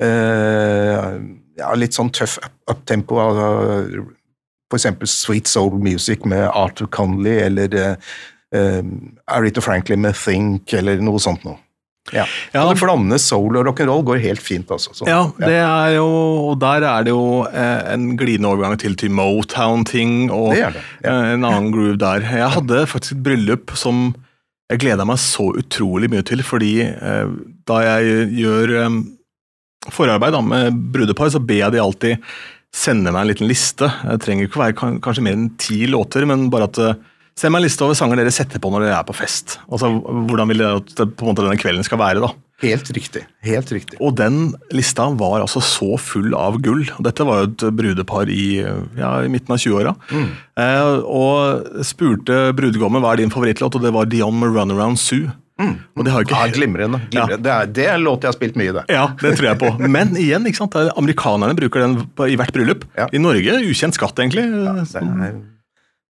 Uh, ja, litt sånn tøff uptempo eh, for eksempel Sweet Soul Music med Arthur Conley, eller uh, Arita Franklin med Think, eller noe sånt noe. Ja. Ja, Og det blande soul og rock'n'roll, går helt fint, også. Så, Ja, det er jo, og der er det jo eh, en glidende overgang til, til Motown-ting og Det det, ja. eh, en annen groove der. Jeg hadde faktisk et bryllup som jeg gleda meg så utrolig mye til, fordi eh, da jeg gjør eh, forarbeid da, med brudepar, så ber jeg de alltid sende meg en liten liste. Jeg trenger ikke være kanskje mer enn ti låter, men bare at Send meg en liste over sanger dere setter på når dere er på fest. Altså, Hvordan vil dere at det, på en måte denne kvelden skal være? da? Helt riktig. Helt riktig. Og den lista var altså så full av gull. Dette var jo et brudepar i, ja, i midten av 20-åra. Eh, og spurte brudgommen hva er din favorittlåt, og det var Dion med 'Runaround Sue'. Og det har ikke Ja, glimrende. glimrende. Det, er, det er en låt jeg har spilt mye, det. ja, det tror jeg på. Men igjen, ikke sant? er- amerikanerne bruker den i hvert bryllup. Ja. I Norge ukjent skatt, egentlig. Ja, Det er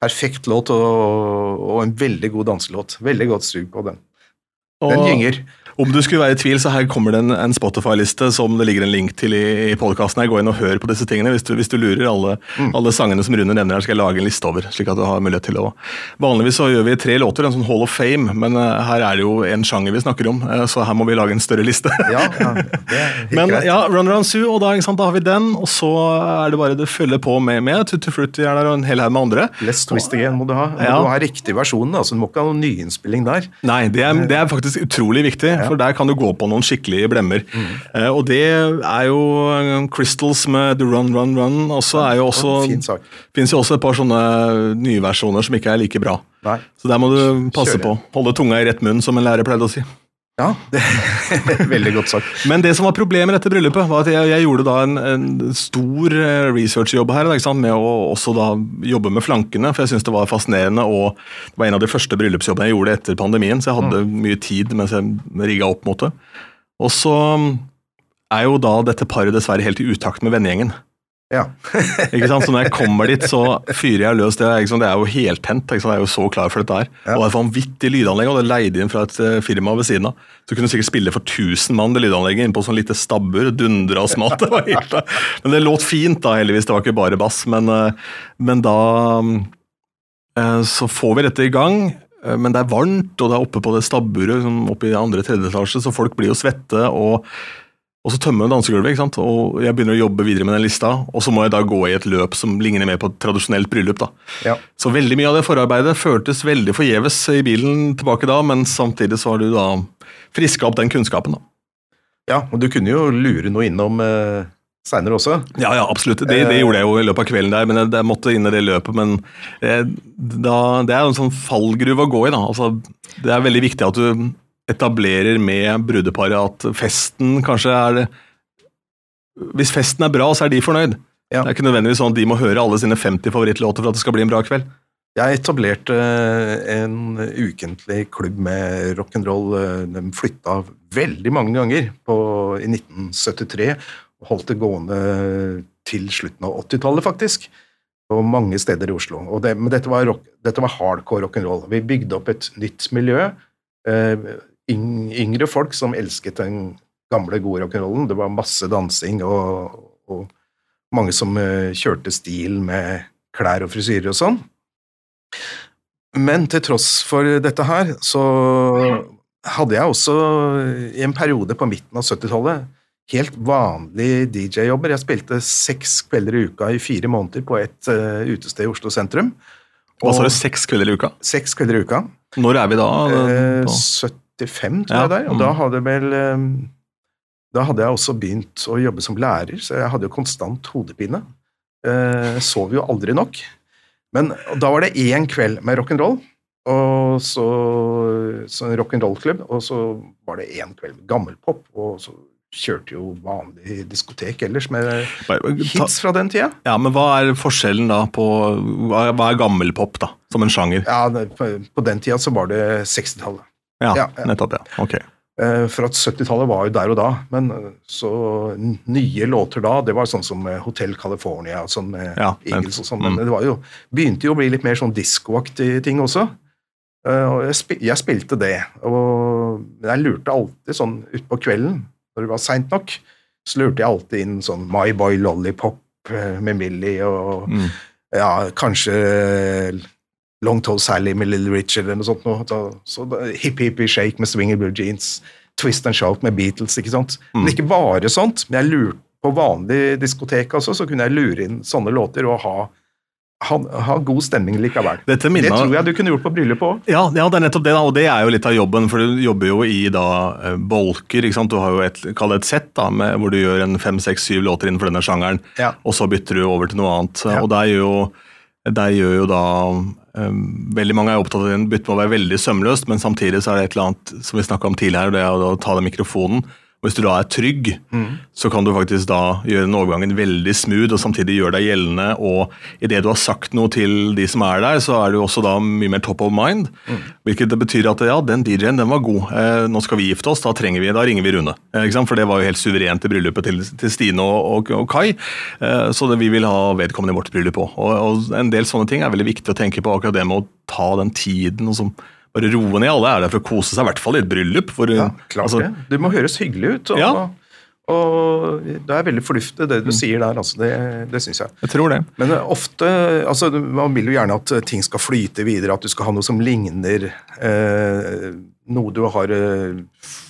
perfekt låt og, og en veldig god danselåt. Veldig godt sug på den. Den Og- gynger. Om du skulle være i tvil, så her kommer det en, en Spotify-liste som det ligger en link til i, i podkasten. Gå inn og hør på disse tingene hvis du, hvis du lurer. Alle, alle sangene som Rune nevner her, skal jeg lage en liste over. slik at du har mulighet til å... Vanligvis så gjør vi tre låter, en sånn Hall of Fame, men uh, her er det jo en sjanger vi snakker om, uh, så her må vi lage en større liste. Ja, ja, det er helt Men greit. ja, Run Around Sue, og da, sant, da har vi den, og så er det bare det følger på med, med Tutti Frutti er der, og en hel haug med andre. Let's Twist Again må du ha. Ja. Du har riktig versjon, altså. du må ikke ha noen nyinnspilling der. Nei, det er, det er faktisk utrolig viktig, for der kan du gå på noen skikkelige blemmer. Mm. Eh, og det er jo eh, Crystals med The Run, Run, Run. også er jo også Fin sak. finnes jo også et par sånne nye versjoner som ikke er like bra. Nei. Så der må du passe Kjører. på. Holde tunga i rett munn, som en lærer pleide å si. Ja, det veldig godt sagt. Men det som var problemet med dette bryllupet, var at jeg, jeg gjorde da en, en stor eh, researchjobb her, da, med å også da jobbe med flankene, for jeg syntes det var fascinerende, og det var en av de første bryllupsjobbene jeg gjorde etter pandemien, så jeg hadde mye tid mens jeg rigga opp mot det. Og så er jo da dette paret dessverre helt i utakt med vennegjengen. Ja. Ikke sant? Så når jeg kommer dit, så fyrer jeg løs. Det er, det er jo heltent. Jeg er jo så klar for dette her. Ja. Og det er vanvittig lydanlegg, og det leide inn fra et eh, firma ved siden av. Så kunne du sikkert spille for 1000 mann det lydanlegget inne på sånn lite stabbur. Dundra og smalt. Det var helt, men det låt fint, da, heldigvis. Det var ikke bare bass. Men, eh, men da eh, Så får vi dette i gang. Men det er varmt, og det er oppe på det stabburet sånn oppe i andre tredje etasje, så folk blir jo svette. og og så tømmer jeg dansegulvet, ikke sant? og jeg begynner å jobbe videre med den lista. Og så må jeg da gå i et løp som ligner mer på et tradisjonelt bryllup. da. Ja. Så veldig mye av det forarbeidet føltes veldig forgjeves i bilen tilbake da, men samtidig så har du da friska opp den kunnskapen. da. ja, og du kunne jo lure noe innom eh, seinere også. Ja, ja, absolutt. Det, det gjorde jeg jo i løpet av kvelden der, men jeg, jeg måtte inn i det løpet. Men eh, da, det er jo en sånn fallgruve å gå i, da. Altså, det er veldig viktig at du etablerer med brudeparet at festen kanskje er det Hvis festen er bra, så er de fornøyd. Ja. Det er ikke nødvendigvis sånn at de må høre alle sine 50 favorittlåter for at det skal bli en bra kveld. Jeg etablerte en ukentlig klubb med rock'n'roll. De flytta veldig mange ganger på, i 1973 og holdt det gående til slutten av 80-tallet, faktisk. På mange steder i Oslo. Og det, men dette var, rock, dette var hardcore rock'n'roll. Vi bygde opp et nytt miljø. Eh, yngre folk som elsket den gamle, gode rock'n'rollen. Det var masse dansing og, og mange som eh, kjørte stil med klær og frisyrer og sånn. Men til tross for dette her, så hadde jeg også i en periode på midten av 70-tallet helt vanlige DJ-jobber. Jeg spilte seks kvelder i uka i fire måneder på et uh, utested i Oslo sentrum. Hva sa du, seks kvelder i uka? Seks kvelder i uka. Når er vi da? Uh, 1995, tror ja. jeg der. Og mm. da hadde vel ehm, Da hadde jeg også begynt å jobbe som lærer, så jeg hadde jo konstant hodepine. Eh, sov jo aldri nok. Men da var det én kveld med rock'n'roll. Og så, så en rock'n'roll-klubb, og så var det én kveld med gammelpop. Og så kjørte jo vanlig diskotek ellers med eh, hits fra den tida. Ja, Men hva er forskjellen da på Hva er gammelpop, da? Som en sjanger? Ja, På den tida så var det 60-tallet. Ja, Ja, ja. nettopp. ja. Ok. Eh, For at 70-tallet var jo der og da, men eh, så nye låter da, det var sånn som Hotel California, sånn med Ja, Eagles og sånn, men mm. det var jo, begynte jo å bli litt mer sånn diskoaktig ting også. Eh, Og jeg, spil, jeg spilte det, og jeg lurte alltid sånn utpå kvelden, når det var seint nok, så lurte jeg alltid inn sånn My Boy Lollipop med Millie og Mm. ja, kanskje Long Toe Sally med Little Richard eller noe sånt. Noe. Da- Så da, Hippie Hippie Shake med Swinger Blue Jeans, Twist and Shout med Beatles, ikke sant. Mm. Men ikke bare sånt, men jeg lurte på vanlig diskotek også, så kunne jeg lure inn sånne låter og ha, ha, ha god stemning likevel. Dette Det tror jeg du kunne gjort på bryllupet òg. Ja, ja, det er nettopp det, da, og det er jo litt av jobben, for du jobber jo i da eh, bolker. ikke sant? Du har jo et, kall det et sett da, med, hvor du gjør en fem, seks, syv låter innenfor denne sjangeren, Ja. og så bytter du over til noe annet. Ja. Og der gjør jo, der gjør jo da Veldig mange er opptatt av at bytte må være veldig sømløst, men samtidig så er det et eller annet som vi snakka om tidligere, det er å ta den mikrofonen. Og Hvis du da er trygg, Mm. så kan du faktisk da gjøre den overgangen veldig smooth og samtidig gjøre deg gjeldende. Og idet du har sagt noe til de som er der, så er du også da mye mer top of mind. Mm. Hvilket betyr at ja, den DJ-en den var god. Eh, nå skal vi gifte oss, da, trenger vi, da ringer vi Rune. Eh? For det var jo helt suverent i bryllupet til, til Stine og, og, og Kai. Eh, så det, vi vil ha vedkommende i vårt bryllup òg. Og, og en del sånne ting er veldig viktig å tenke på, akkurat det med å ta den tiden og som bare roe ned. Alle er der for å kose seg, i hvert fall i et bryllup. For, Ja, klart altså, det. Du må høres hyggelig ut. Og, Ja. og det er veldig fornuftig det du sier der, altså. Det, det syns jeg. Jeg tror det. Men eh, ofte altså, Man vil jo gjerne at ting skal flyte videre, at du skal ha noe som ligner eh, noe du har eh,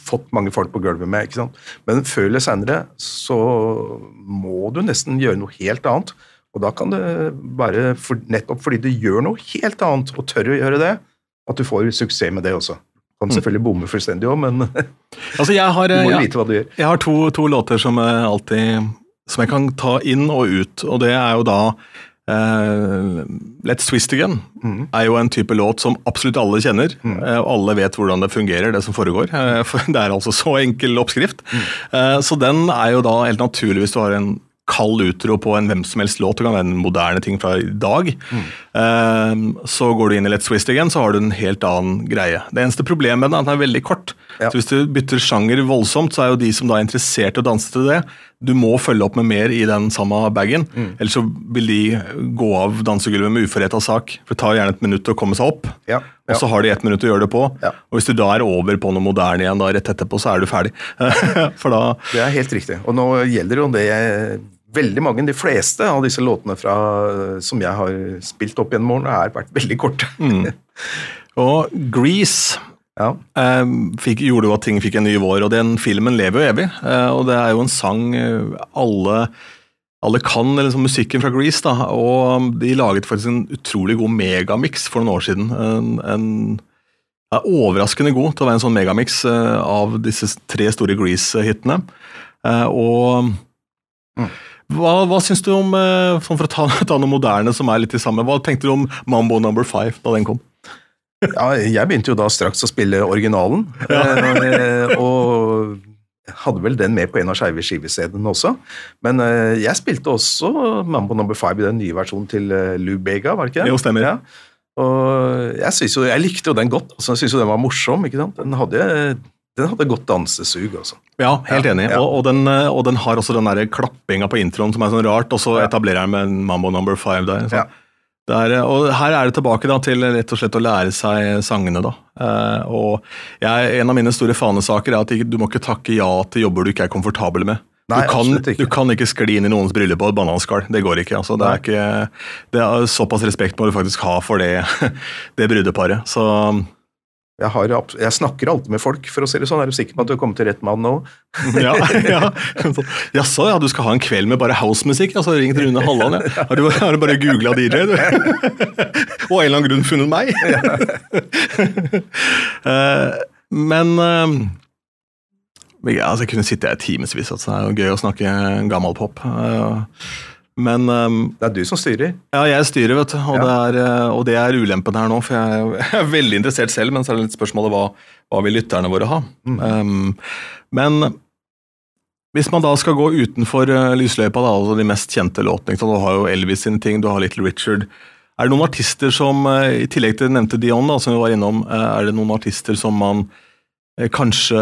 fått mange folk på gulvet med. ikke sant? Men før eller senere så må du nesten gjøre noe helt annet. Og da kan det være for, nettopp fordi du gjør noe helt annet, og tør å gjøre det, at du får suksess med det også. Du kan selvfølgelig bomme fullstendig òg, men du Altså, jeg har, må jo vite hva du gjør. jeg har to, to låter som jeg alltid Som jeg kan ta inn og ut, og det er jo da Uh, Let's Twist Again mm. er jo en type låt som absolutt alle kjenner. Mm. Uh, alle vet hvordan det fungerer, det som foregår. Uh, for Det er altså så enkel oppskrift. Mm. Så den er jo da helt naturlig hvis du har en kald utro på en hvem som helst låt. Det kan være en moderne ting fra i dag. Mm. Uh, så går du inn i Let's Twist Again, så har du en helt annen greie. Det eneste problemet med den er at den er veldig kort. Ja. Så Hvis du bytter sjanger voldsomt, så er jo de som da er interessert i å danse til det, du må følge opp med mer i den samme bagen. Mm. Ellers så vil de gå av dansegulvet med uforretta sak. For det tar gjerne et minutt å komme seg opp. Ja, Og så har de ett minutt å gjøre det på. Ja. Og hvis du da er over på noe moderne igjen da rett etterpå, så er du ferdig. For da Det er helt riktig. Og nå gjelder jo det veldig mange, de fleste av disse låtene fra, som jeg har spilt opp gjennom årene, har vært veldig korte. mm. Og Grease Ja. eh, fikk, gjorde jo at ting fikk en ny vår, og den filmen lever jo evig. Eh, og det er jo en sang eh, alle alle kan liksom, musikken fra Grease, da, og de laget faktisk en utrolig god megamix for noen år siden. En, en er Overraskende god til å være en sånn megamix eh, av disse tre store Grease-hitene. Eh, og Mm. hva, hva syns du om, sånn for å ta, ta noe moderne som er litt i samme, hva tenkte du om Mambo Number Five da den kom? Ja, jeg begynte jo da straks å spille originalen, Ja. og hadde vel den med på en av skeive skivestedene også. Men eh, jeg spilte også Mambo Number Five i den nye versjonen til eh, Lou Bega, var det ikke? Jo, stemmer. Ja. Og jeg, jo, jeg likte jo den godt. Altså, jeg syns jo den var morsom. ikke sant? Den hadde, den hadde godt dansesug, Også. Ja, helt enig. ja. Og, og, den, eh, og den har også den der klappinga på introen som er sånn rart, og så etablerer den med Mambo Number Five der. Så. Ja. Det er, eh, og her er det tilbake da, til rett og slett å lære seg sangene. da. Eh, og jeg, En av mine store fanesaker er at du må ikke takke ja til jobber du ikke er komfortabel med. Nei, du, kan, ikke. du kan ikke skli inn i noens bryllup på et bananskall. Det går ikke. altså. Det er, ikke, det er Såpass respekt må du faktisk ha for det, det brudeparet. Så Jeg, har, jeg snakker alltid med folk, for å si det sånn. Er du sikker på at du har kommet til rett mann nå? ja, ja. Så, Jaså, ja, du skal ha en kveld med bare housemusikk? Altså, ring til Rune Halland, ja. Har du, har du bare googla DJ, du? Og av en eller annen grunn funnet meg? uh, men uh, ja, altså, Jeg kunne sitte her i timevis. Altså, det er jo gøy å snakke gammel pop. Eh, men um, Det er du som styrer. ja, jeg styrer, vet du. Og, Ja. det, er, eh, og det er ulempen her nå, for jeg er- veldig interessert selv, men så er det litt spørsmålet hva, hva vil lytterne våre ha? Mm. Um, men hvis man da skal gå utenfor uh, lysløypa, da, altså de mest kjente låtene, du har jo Elvis sine ting, du har Little Richard. Er det noen artister som, uh, i tillegg til nevnte Dion, da, som vi var innom, uh, er det noen artister som man kanskje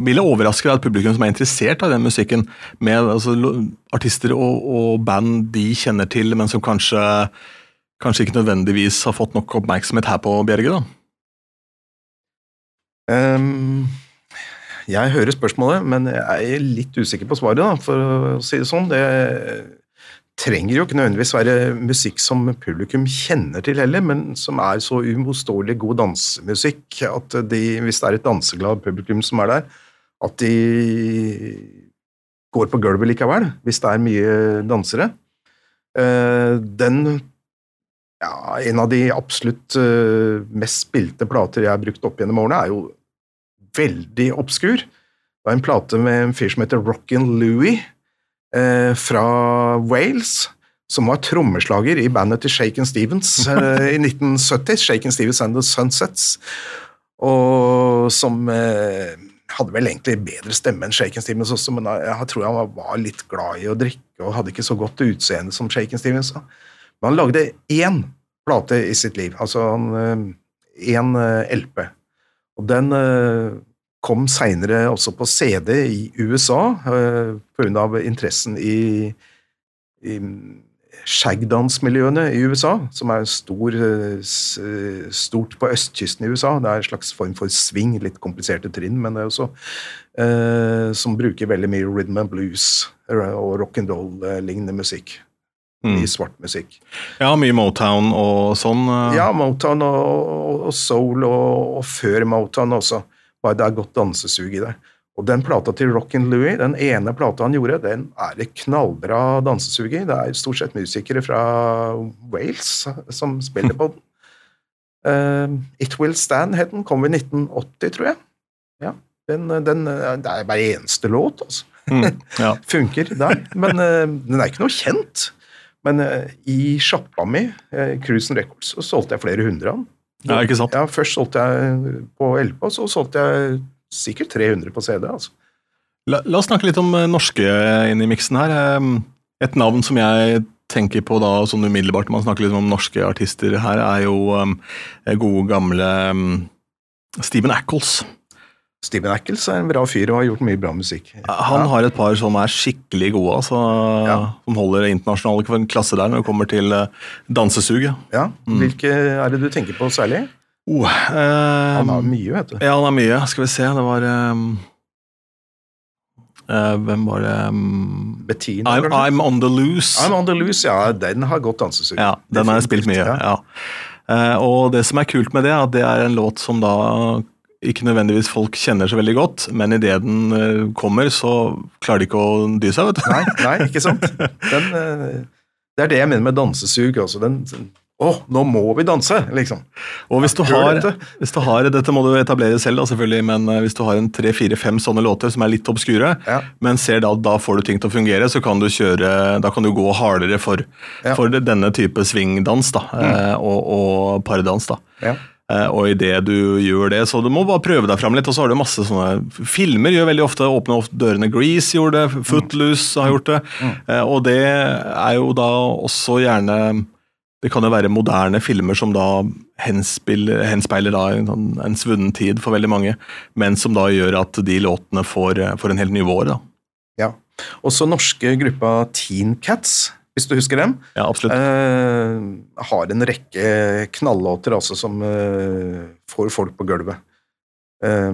mm, jeg overraske deg at publikum som er interessert av den musikken, med altså, artister og, og band de kjenner til, men som kanskje, kanskje ikke nødvendigvis har fått nok oppmerksomhet her på Bjerge? da? Um, jeg hører spørsmålet, men jeg er litt usikker på svaret, da, for å si det sånn. Det trenger jo ikke nødvendigvis være musikk som publikum kjenner til heller, men som er så uimotståelig god dansemusikk at de, hvis det er et danseglad publikum som er der, at de går på gulvet likevel, hvis det er mye dansere. Eh, Den ja, en av de absolutt eh, mest spilte plater jeg har brukt opp gjennom årene, er jo veldig obskur. Det var en plate med en fyr som heter Rockin' Louie eh, fra Wales, som var trommeslager i bandet til Shaken Stevens eh, i 1970, Shaken Stevens and the Sunsets, og som eh, hadde vel egentlig bedre stemme enn Shaken Stevens også, men jeg, tror han var, litt glad i å drikke og hadde ikke så godt utseende som Shaken Stevens. Men han lagde én plate i sitt liv, altså én LP. Og den eh, kom seinere også på CD i USA eh, pga. interessen i, i shagdance-miljøene i USA, som er stor, eh, eh, stort på østkysten i USA. Det er en slags form for swing, litt kompliserte trinn, men det er også eh, som bruker veldig mye rhythm and blues eh, og rock'n'roll-lignende musikk. Mm. I svart musikk. Ja, mye Motown og sånn. eh. Ja, Motown og, og- og soul, og, og før Motown også. Bare det er godt dansesug i det. Og den plata til Rockin' Louie, den ene plata han gjorde, den er det knallbra dansesug i. Det er stort sett musikere fra Wales som spiller på den. Uh, It Will Stand het den, kom i 1980, tror jeg. Ja, den, den, det er bare eneste låt, altså Mm, ja. funker der. Men uh, den er ikke noe kjent. Men uh, i sjappa mi, uh, Cruisen Records, så solgte jeg flere hundre av den. ja, ikke sant? Ja, Først solgte jeg på LP, så solgte jeg sikkert 300 på CD. altså. La, la oss snakke litt om eh, norske inn i miksen her. Eh, Et navn som jeg tenker på da, sånn umiddelbart når man snakker litt om norske artister her, er jo um, gode, gamle um, Stephen Ackles. Steven Ackles er en bra fyr og har gjort mye bra musikk. Han ja. har et par som er skikkelig gode, altså, Ja. som holder internasjonal klasse der når det kommer til uh, dansesuget. Ja, Hvilke er det du tenker på særlig? Oh, eh, Han har mye, vet du. Ja, han har mye. Skal vi se, det var um, uh, Hvem var det um, Bettina, I'm. I'm On The Loose. I'm on the loose, ja. Den har godt dansesug. Ja, den har jeg spilt mye. Ja. Uh, og det som er kult med det, er at det er en låt som da ikke nødvendigvis folk kjenner så veldig godt, men idet den kommer, så klarer de ikke å dy seg, vet du. Nei, nei, ikke sant? Den, det er det jeg mener med dansesug. Altså. Den, den, oh, nå må vi danse! liksom. Og hvis du, har, hvis du har, dette må du etablere selv, da selvfølgelig, men eh, hvis du har en tre, fire, fem sånne låter som er litt obskure, Ja. men ser da da får du ting til å fungere, så kan du kjøre, da kan du gå hardere for, Ja. Mm. for denne type svingdans da, mm. og, og pardans. da. Ja. Eh, og idet du gjør det, så du må bare prøve deg fram litt. Og så har du masse sånne Filmer gjør veldig ofte åpner ofte dørene. Grease gjorde det, Footloose har gjort det. Mm. og det er jo da også gjerne Det kan jo være moderne filmer som da henspiller, henspeiler da en, sånn- en svunnen tid for veldig mange, men som da gjør at de låtene får, får en helt ny vår. da. ja. Også norske gruppa Teen Cats, hvis du husker dem, Ja, absolutt. eh, har en rekke knallåter altså, som eh, får folk på gulvet. Eh,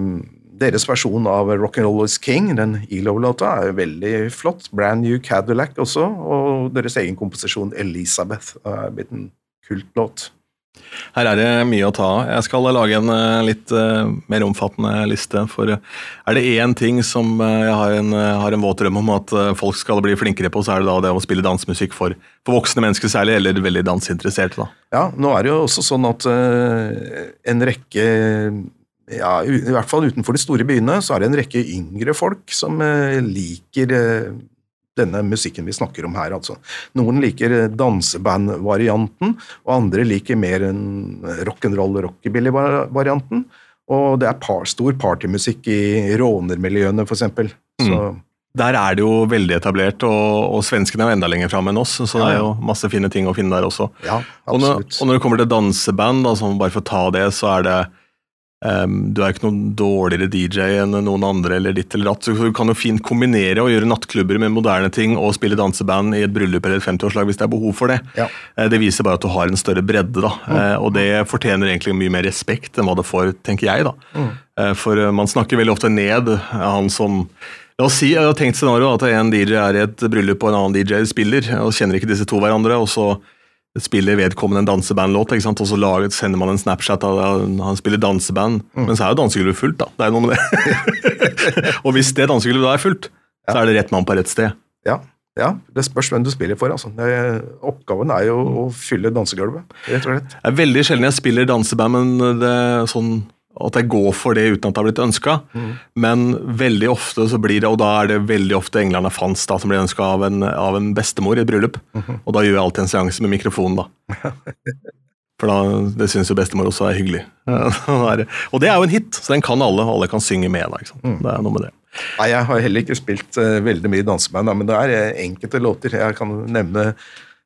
deres versjon av Rock'n'Roll is King, den ELO-låta, er veldig flott. Brand New Cadillac også, og deres egen komposisjon Elizabeth er blitt en kultlåt. Her er det mye å ta av. Jeg skal lage en eh, litt eh, mer omfattende liste. For eh, er det én ting som jeg har en, har en våt drøm om at folk skal bli flinkere på, så er det da det å spille dansemusikk for, for voksne mennesker særlig, eller veldig danseinteresserte. da. Ja, nå er det jo også sånn at en rekke ja, I hvert fall utenfor de store byene så er det en rekke yngre folk som eh, liker eh, denne musikken vi snakker om her. altså. Noen liker dansebandvarianten, danseband-varianten, og andre liker mer en rock'n'roll-rockabilly-varianten. Og det er par, stor partymusikk i rånermiljøene, for eksempel. Der er det jo veldig etablert, og, og svenskene er jo enda lenger fram enn oss, så det er jo masse fine ting å finne der også. ja, Og når, absolutt. og når det kommer til danseband, da, så bare for å ta det, så er det Ehm, du er ikke noen dårligere DJ enn noen andre, eller ditt eller datt. Så du kan jo fint kombinere og gjøre nattklubber med moderne ting og spille danseband i et bryllup eller et 50-årslag hvis det er behov for det. Ja. Uh, Det viser bare at du har en større bredde, da. Eh, Og det fortjener egentlig mye mer respekt enn hva det får, tenker jeg, da. Eh, For eh, man snakker veldig ofte ned han som La oss si, jeg har tenkt scenario at en DJ er i et bryllup og en annen DJ spiller, og kjenner ikke disse to hverandre, og så spiller vedkommende en dansebandlåt, ikke sant? og så laget, sender man en Snapchat av han spiller danseband, men så er jo dansegulvet fullt, da. Det er noe med det. og hvis det dansegulvet da er fullt, så er det rett mann på rett sted. Ja, ja, det spørs hvem du spiller for. Altså. Det, oppgaven er jo å fylle dansegulvet, rett og slett. Det er veldig sjelden jeg spiller danseband, men det er sånn at jeg går for det uten at det har blitt ønska. Men veldig ofte så blir det, og da er det veldig ofte England er fans da, som blir ønska av, en- av en bestemor i et bryllup. Og da gjør jeg alltid en seanse med mikrofonen, da. For da, det syns jo bestemor også er hyggelig. og det er jo en hit, så den kan alle, alle kan synge med. da, sant? Det er noe med det. Nei, Jeg har heller ikke spilt uh, veldig mye danseband, da, men det er eh, enkelte låter. Jeg kan nevne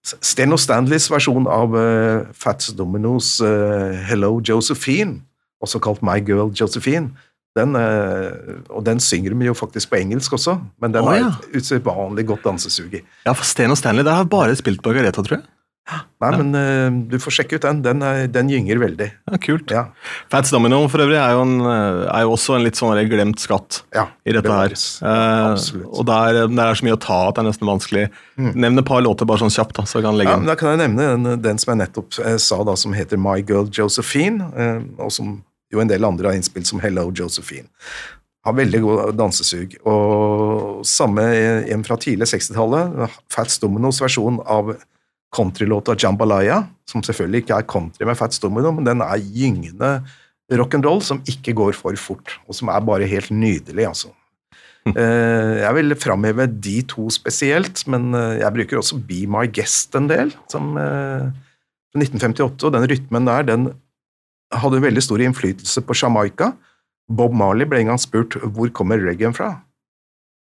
Steno Stanleys versjon av uh, Fats Dominos uh, 'Hello Josephine', også kalt 'My Girl Josephine'. Den, eh, og den synger de jo faktisk på engelsk også, men den har ja. et usedvanlig godt dansesug i. Ja, for Sten og Stanley, der har bare spilt på Gareta, tror jeg. Nei, men uh, du får sjekke ut den. Den, er, den gynger veldig. Ja, kult. Ja, Fats Domino for øvrig er jo, en, eh, er jo også en litt sånn glemt skatt. ja i dette her. bevares. Eh, Absolutt. og der, der er så mye å ta at det er nesten vanskelig. Nevn et par låter bare sånn kjapt, da, så jeg kan legge Ja, men. Da kan jeg nevne den, den som jeg nettopp eh, sa, da, som heter My Girl Josephine, eh, og som jo en del andre har innspilt som Hello Josephine. Har veldig god dansesug. Og samme en fra tidlig 60-tallet, Fats Dominos versjon av countrylåta Jambalaya, som selvfølgelig ikke er country med Fats Domino, men den er gyngende rock'n'roll som ikke går for fort, og som er bare helt nydelig, altså. Eh, Jeg vil framheve de to spesielt, men eh, jeg bruker også Be My Guest en del, som eh, fra 1958, og den rytmen der, den hadde veldig stor innflytelse på Jamaica. Bob Marley ble en gang spurt hvor kommer reggaen fra.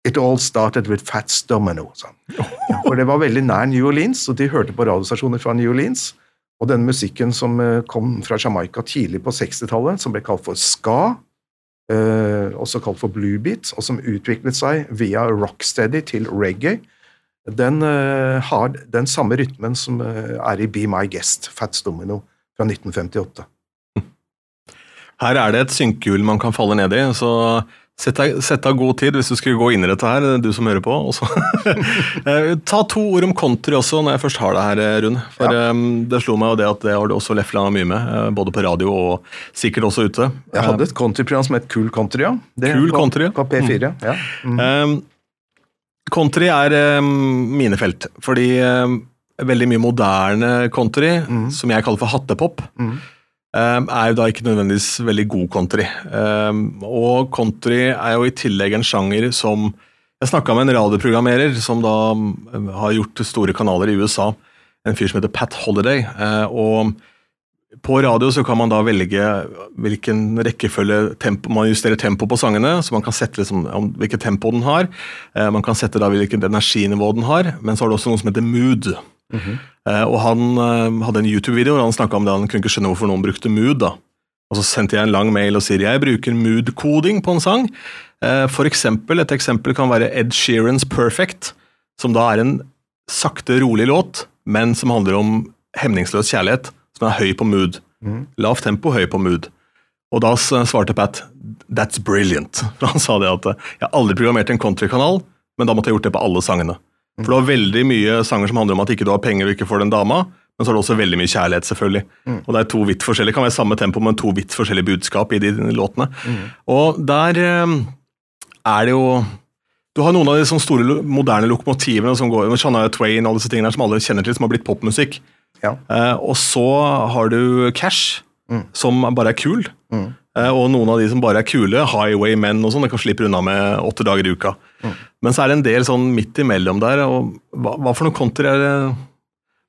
It all started with Fats Domino, Sånn. For det var veldig nær New Orleans, og de hørte på radiostasjoner fra New Orleans. Og den musikken som eh, kom fra Jamaica tidlig på 60-tallet, som ble kalt for ska, eh, også kalt for bluebeat, og som utviklet seg via rocksteady til reggae, den eh, har den samme rytmen som er i Be My Guest, Fats Domino fra 1958. Her er det et synkehjul man kan falle ned i, så sett deg, sett deg god tid hvis du skulle gå inn i dette her, du som hører på. Eh, Ta to ord om country også, når jeg først har det her, eh, Rune. For um, det slo meg jo det at det har du også lefla mye med, eh, både på radio og sikkert også ute. Jeg hadde et countryprogram som het Cool Country, ja. Det Cool på, Country, ja. På P4, ja. Mm. Um, country er um, mine felt, fordi veldig mye moderne country, som jeg kaller for hattepop, Mm. Er jo da ikke nødvendigvis veldig god country. Um, og country er jo i tillegg en sjanger som Jeg snakka med en radioprogrammerer som da um, har gjort store kanaler i USA, en fyr som heter Pat Holiday. og på radio så kan man da velge hvilken rekkefølge tempo, man justerer tempo på sangene, så man kan sette liksom, hvilket tempo den har. Man kan sette da hvilket energinivå den har, men så har du også noe som heter mood. Eh, og han eh, hadde en YouTube-video hvor han snakka om det, han kunne ikke skjønne hvorfor noen brukte mood. da. Og så sendte jeg en lang mail og sier jeg bruker mood-koding på en sang. Eh, for eksempel, Et eksempel kan være Ed Sheerans Perfect, som da er en sakte, rolig låt, men som handler om hemningsløs kjærlighet, som er høy på mood. Lavt tempo, høy på mood. Og da svarte Pat That's brilliant. Han sa det at jeg har aldri programmert en countrykanal, men da måtte jeg gjort det på alle sangene. For du har veldig mye sanger som handler om at ikke du har penger og ikke får den dama, men så har du også veldig mye kjærlighet, selvfølgelig. Og det er to vidt forskjellige, kan være samme tempo, men to vidt forskjellige budskap i de låtene. Og der eh, er det jo Du har noen av de sånne store moderne lokomotivene som går Shania Twain og alle disse tingene der som alle kjenner til, som har blitt popmusikk. Ja. Eh, og så har du Cash, som bare er kul. Eh, og noen av de som bare er kule, Highwaymen og sånn, kan slippe unna med åtte dager i uka. Men så er det en del sånn midt imellom der. og Hva, hva for noe country er det?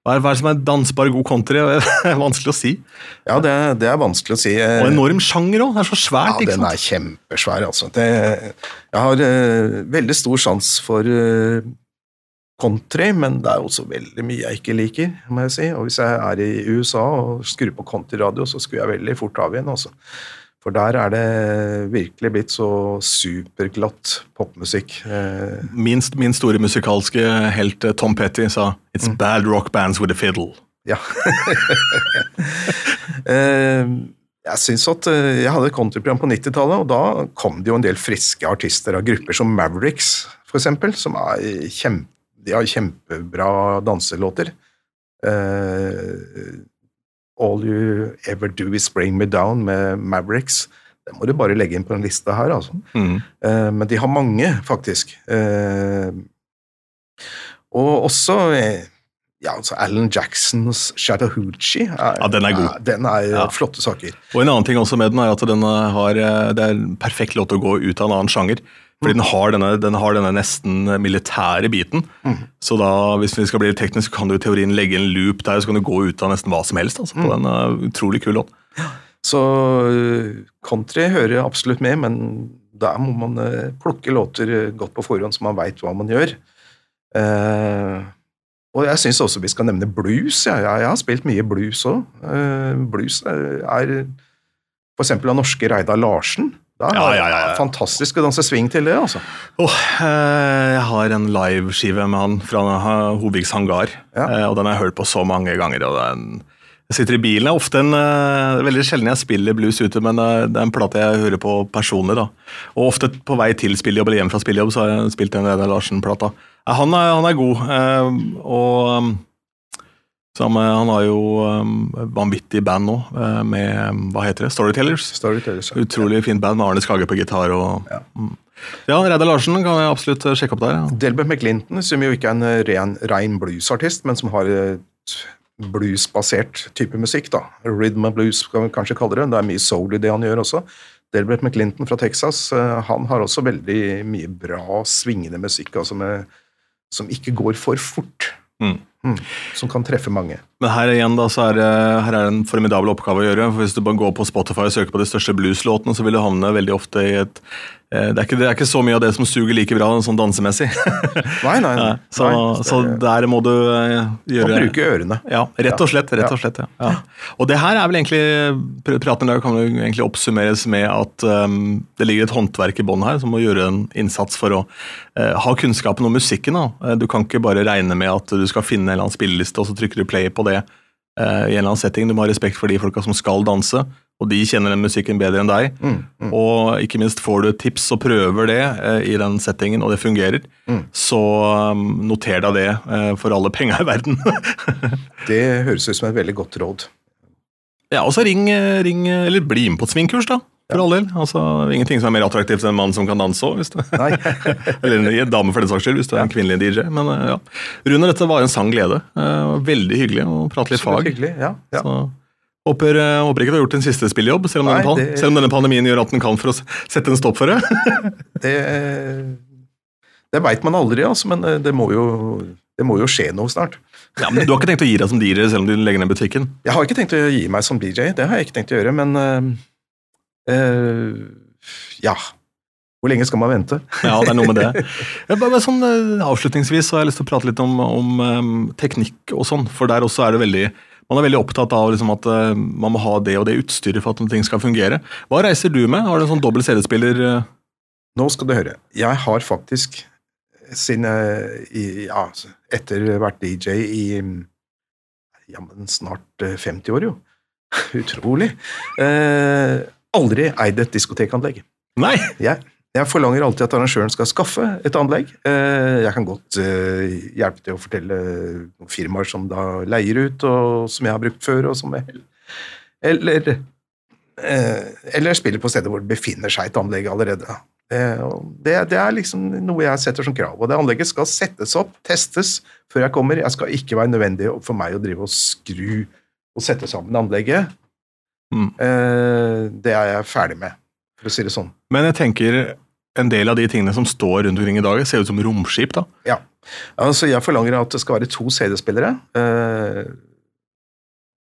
Hva er, hva er det som er dansbar god country? Det er vanskelig å si. Ja, det, det er vanskelig å si. eh, Og enorm sjanger òg. Det er så svært. Ja, den er kjempesvær, altså. Det, jeg har uh, veldig stor sans for uh, country, men det er også veldig mye jeg ikke liker, må jeg si. Og hvis jeg er i USA og skrur på countryradio, så skrur jeg veldig fort av igjen, altså. For der er det virkelig blitt så superglatt popmusikk. Minst Min, store musikalske helt eh, Tom Petty sa It's bad rock bands with a fiddle. ja. eh, jeg syns at eh, jeg hadde et countryprogram på 90-tallet, og da kom det jo en del friske artister av grupper som Mavericks, eksempel, som er kjempe, de har kjempebra danselåter. All You Ever Do Is Bring Me Down med Mavericks. Det må du bare legge inn på en liste her, altså. Mm. Eh, men de har mange, faktisk. Eh, og også eh, ja, altså Alan Jacksons Chattahoochee. Er, Ja, den er god. Den er Ja. flotte saker. Og en annen ting også med den er at den har, det er en perfekt låt å gå ut av en annen sjanger. Fordi den har denne, den har denne nesten militære biten. Så da, hvis vi skal bli litt teknisk, kan du i teorien legge en loop der, så kan du gå ut av nesten hva som helst. Altså, på mm. eh, utrolig kul låt. Så øh, country hører absolutt med, men der må man øh, plukke låter godt på forhånd, så man veit hva man gjør. Eh, og jeg syns også vi skal nevne blues. Ja. Jeg, jeg har spilt mye blues òg. blues er, er eksempel av norske Reidar Larsen. Da Ja, ja, ja. Fantastisk å danse swing til det, altså. Oh, eh, jeg har en liveskive med han fra eh, hangar, eh, og den har jeg hørt på så mange ganger. og er jeg sitter i bilen. Det er ofte en, er veldig sjelden jeg spiller blues ute, men eh, det er en plate jeg hører på personlig. da. Og ofte på vei til spillejobb eller hjem fra spillejobb så har jeg spilt den Reidar Larsen-plata. Ja, han, han er god, eh, og um, samme, han har jo um, vanvittig band nå, eh, med hva heter det, Storytellers. Storytellers. ja. Utrolig fint band med Arne Skage på gitar. og... Ja. Mm. Ja, Reidar Larsen kan jeg absolutt eh, sjekke opp der. Ja. Delbert McClinton, som jo ikke er en ren, ren, bluesartist, men som har et bluesbasert type musikk. da. Rhythm and blues, kan vi kanskje kalle det. Det er mye soul i det han gjør også. Delbert McClinton fra Texas han har også veldig mye bra, svingende musikk altså med, som ikke går for fort. Mm. Mm, som kan treffe mange. Men her igjen da, så er, det- her er det en formidabel oppgave å gjøre. for Hvis du bare går på Spotify og søker på de største blueslåtene, så vil du havne veldig ofte i et eh, det er, ikke, det er ikke så mye av det som suger like bra sånn dansemessig. Nei, nei. nei. Så, nei så der må du gjøre Man bruke ørene. Ja, rett og slett. rett. Og slett, ja. ja. Og det her er vel egentlig Praten i dag kan jo egentlig oppsummeres med at um, det ligger et håndverk i bånn her som må gjøre en innsats for å uh, ha kunnskapen om musikken. Da. Eh, Du kan ikke bare regne med at du skal finne en eller annen spilleliste, og så trykker du play på det uh, i en eller annen setting. Du må ha respekt for de folka som skal danse, og de kjenner den musikken bedre enn deg. Mm, mm. Og ikke minst får du tips og prøver det uh, i den settingen, og det fungerer, Mm. så um, noter deg det uh, for alle penga i verden. Det høres ut som et veldig godt råd. Ja, og så ring, eh, ring, eh, eller bli med på et svingkurs, da. For all del. Altså, ingenting som er mer attraktivt enn en mann som kan danse òg. Eller en dame, for den saks skyld, hvis du er en kvinnelig DJ. Men eh, ja. Rune, dette var en sann glede. Veldig hyggelig å prate litt fag. hyggelig. Ja, ja. Så, håper, håper ikke du har gjort din siste spillejobb, selv om, Nei, denne, det- selv om denne pandemien gjør at den kan for å sette en stopp for det. Det, det veit man aldri, altså, men det må, jo, det må jo skje noe snart. Ja, men Du har ikke tenkt å gi deg som DJ selv om du legger ned butikken? Jeg har ikke tenkt å gi meg som DJ, det har jeg ikke tenkt å gjøre, men uh, uh, ja. Hvor lenge skal man vente? Ja, det er noe med det. Bare, sånn, eh, avslutningsvis så har jeg lyst til å prate litt om, om um, teknikk og sånn, for der også er det veldig man er veldig opptatt av liksom, at man må ha det og det utstyret for at ting skal fungere. Hva reiser du med? Har du en sånn dobbel CD-spiller? Nå skal du høre. Jeg har faktisk, jeg, i- ja, etter vært DJ i jammen snart eh, 50 år, jo. Utrolig. Eh, aldri eid et diskotekanlegg. Nei! Jeg, jeg forlanger alltid at arrangøren skal skaffe et anlegg. Eh, Jeg kan godt eh, hjelpe til å fortelle noen firmaer som da leier ut, og som jeg har brukt før, og som jeg Eller, eh, eller spiller på steder hvor det befinner seg et anlegg allerede. Eh, Det, det er liksom noe jeg setter som krav. Og det anlegget skal settes opp, testes, før jeg kommer. Jeg skal ikke være nødvendig for meg å drive og skru og sette sammen anlegget. Mm. Eh, Det er jeg ferdig med, for å si det sånn. Men jeg tenker en del av de tingene som står rundt omkring i dag, ser ut som romskip. da. Ja. Altså, jeg forlanger at det skal være to CD-spillere. Eh,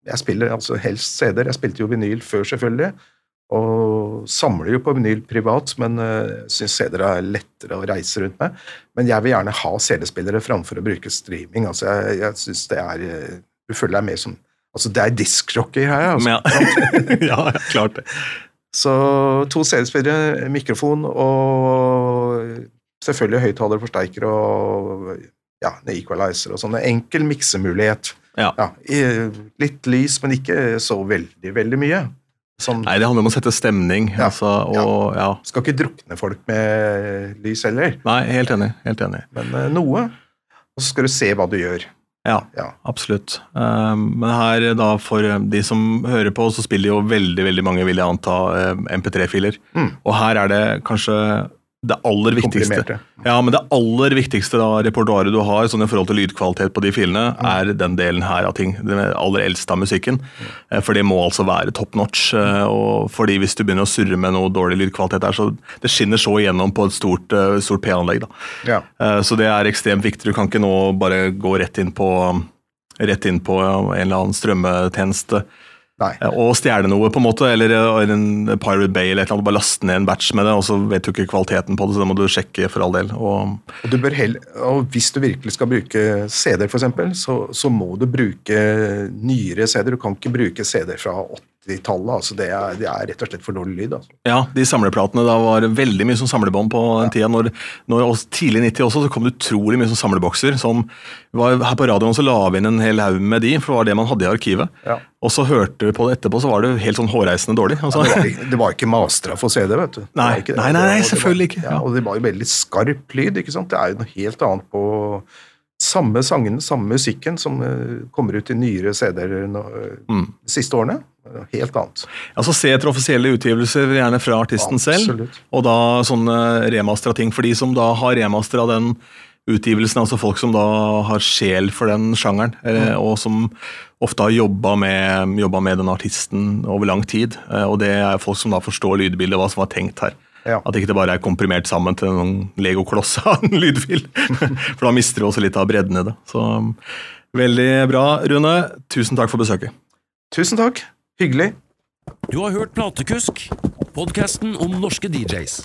Jeg spiller altså helst CD-er. Jeg spilte jo vinyl før, selvfølgelig. Og samler jo på vinyl privat, men uh, syns CD-er er lettere å reise rundt med. Men jeg vil gjerne ha CD-spillere framfor å bruke streaming. Altså, jeg, jeg synes det er eh, Du føler deg mer som Altså, det er diskjockey her, altså. Ja. ja, klart det. Så to CD-spillere, mikrofon og selvfølgelig høyttaler, forsterker og ja, en equalizer og sånn. Enkel miksemulighet. Ja. Ja, litt lys, men ikke så veldig, veldig mye. Sånn, Nei, det handler om å sette stemning. Ja. Altså, og, ja. skal ikke drukne folk med lys heller, Nei, helt enig. Helt enig. men uh, noe. Og så skal du se hva du gjør. Ja, Ja. absolutt. Um, men her, da, for de som hører på, så spiller jo veldig veldig mange, vil jeg anta, uh, MP3-filer. Mm. Og her er det kanskje det aller viktigste. Ja, men det aller viktigste da, repertoaret du har sånn i forhold til lydkvalitet på de filene, er den delen her av ting. Den aller eldste av musikken. Eh, For det må altså være top notch. eh, Og fordi hvis du begynner å surre med noe dårlig lydkvalitet der, så det skinner så igjennom på et stort, eh, stort P-anlegg. da. Ja. Så det er ekstremt viktig. Du kan ikke nå bare gå rett inn på, rett inn på en eller annen strømmetjeneste Nei. eh, og stjele noe, på en måte, eller eller en Pirate Bay eller et eller annet, bare laste ned en batch med det, og så vet du ikke kvaliteten på det, så det må du sjekke for all del. Og, Og, du bør hell- og hvis du virkelig skal bruke CD-er, f.eks., så, så må du bruke nyere CD-er. Du kan ikke bruke CD-er fra 80-tallet. Altså det, er, det er rett og slett for dårlig lyd. Altså. ja, de samleplatene, da var veldig mye som samlebånd på den tida. Når, når tidlig 90 også, så kom det utrolig mye som samlebokser. som var, Her på radioen så la vi inn en hel haug med de, for det var det man hadde i arkivet. Ja. Og så hørte vi på det etterpå, så var det helt sånn hårreisende dårlig. Altså. Det, var, det var ikke mastra for CD, vet du. Nei, nei, nei, nei, selvfølgelig ikke, Ja, ja. og det var jo veldig skarp lyd, ikke sant. Det er jo noe helt annet på samme sangene, samme musikken som eh, kommer ut i nyere CD-er eh, Mm. de siste årene. Helt annet. Altså Se etter offisielle utgivelser, gjerne fra artisten selv. Absolutt. Og da sånne remastra ting. For de som da har remastra den utgivelsen, altså folk som da har sjel for den sjangeren, eh, Mm. og som ofte har jobba med, med den artisten over lang tid. eh, Og det er folk som da forstår lydbildet, hva som var tenkt her. Ja. At ikke det bare er komprimert sammen til en legokloss av en lydfil. For da mister du også litt av bredden i det. Så veldig bra, Rune. Tusen takk for besøket. Tusen takk. Hyggelig. Du har hørt Platekusk, podkasten om norske DJs.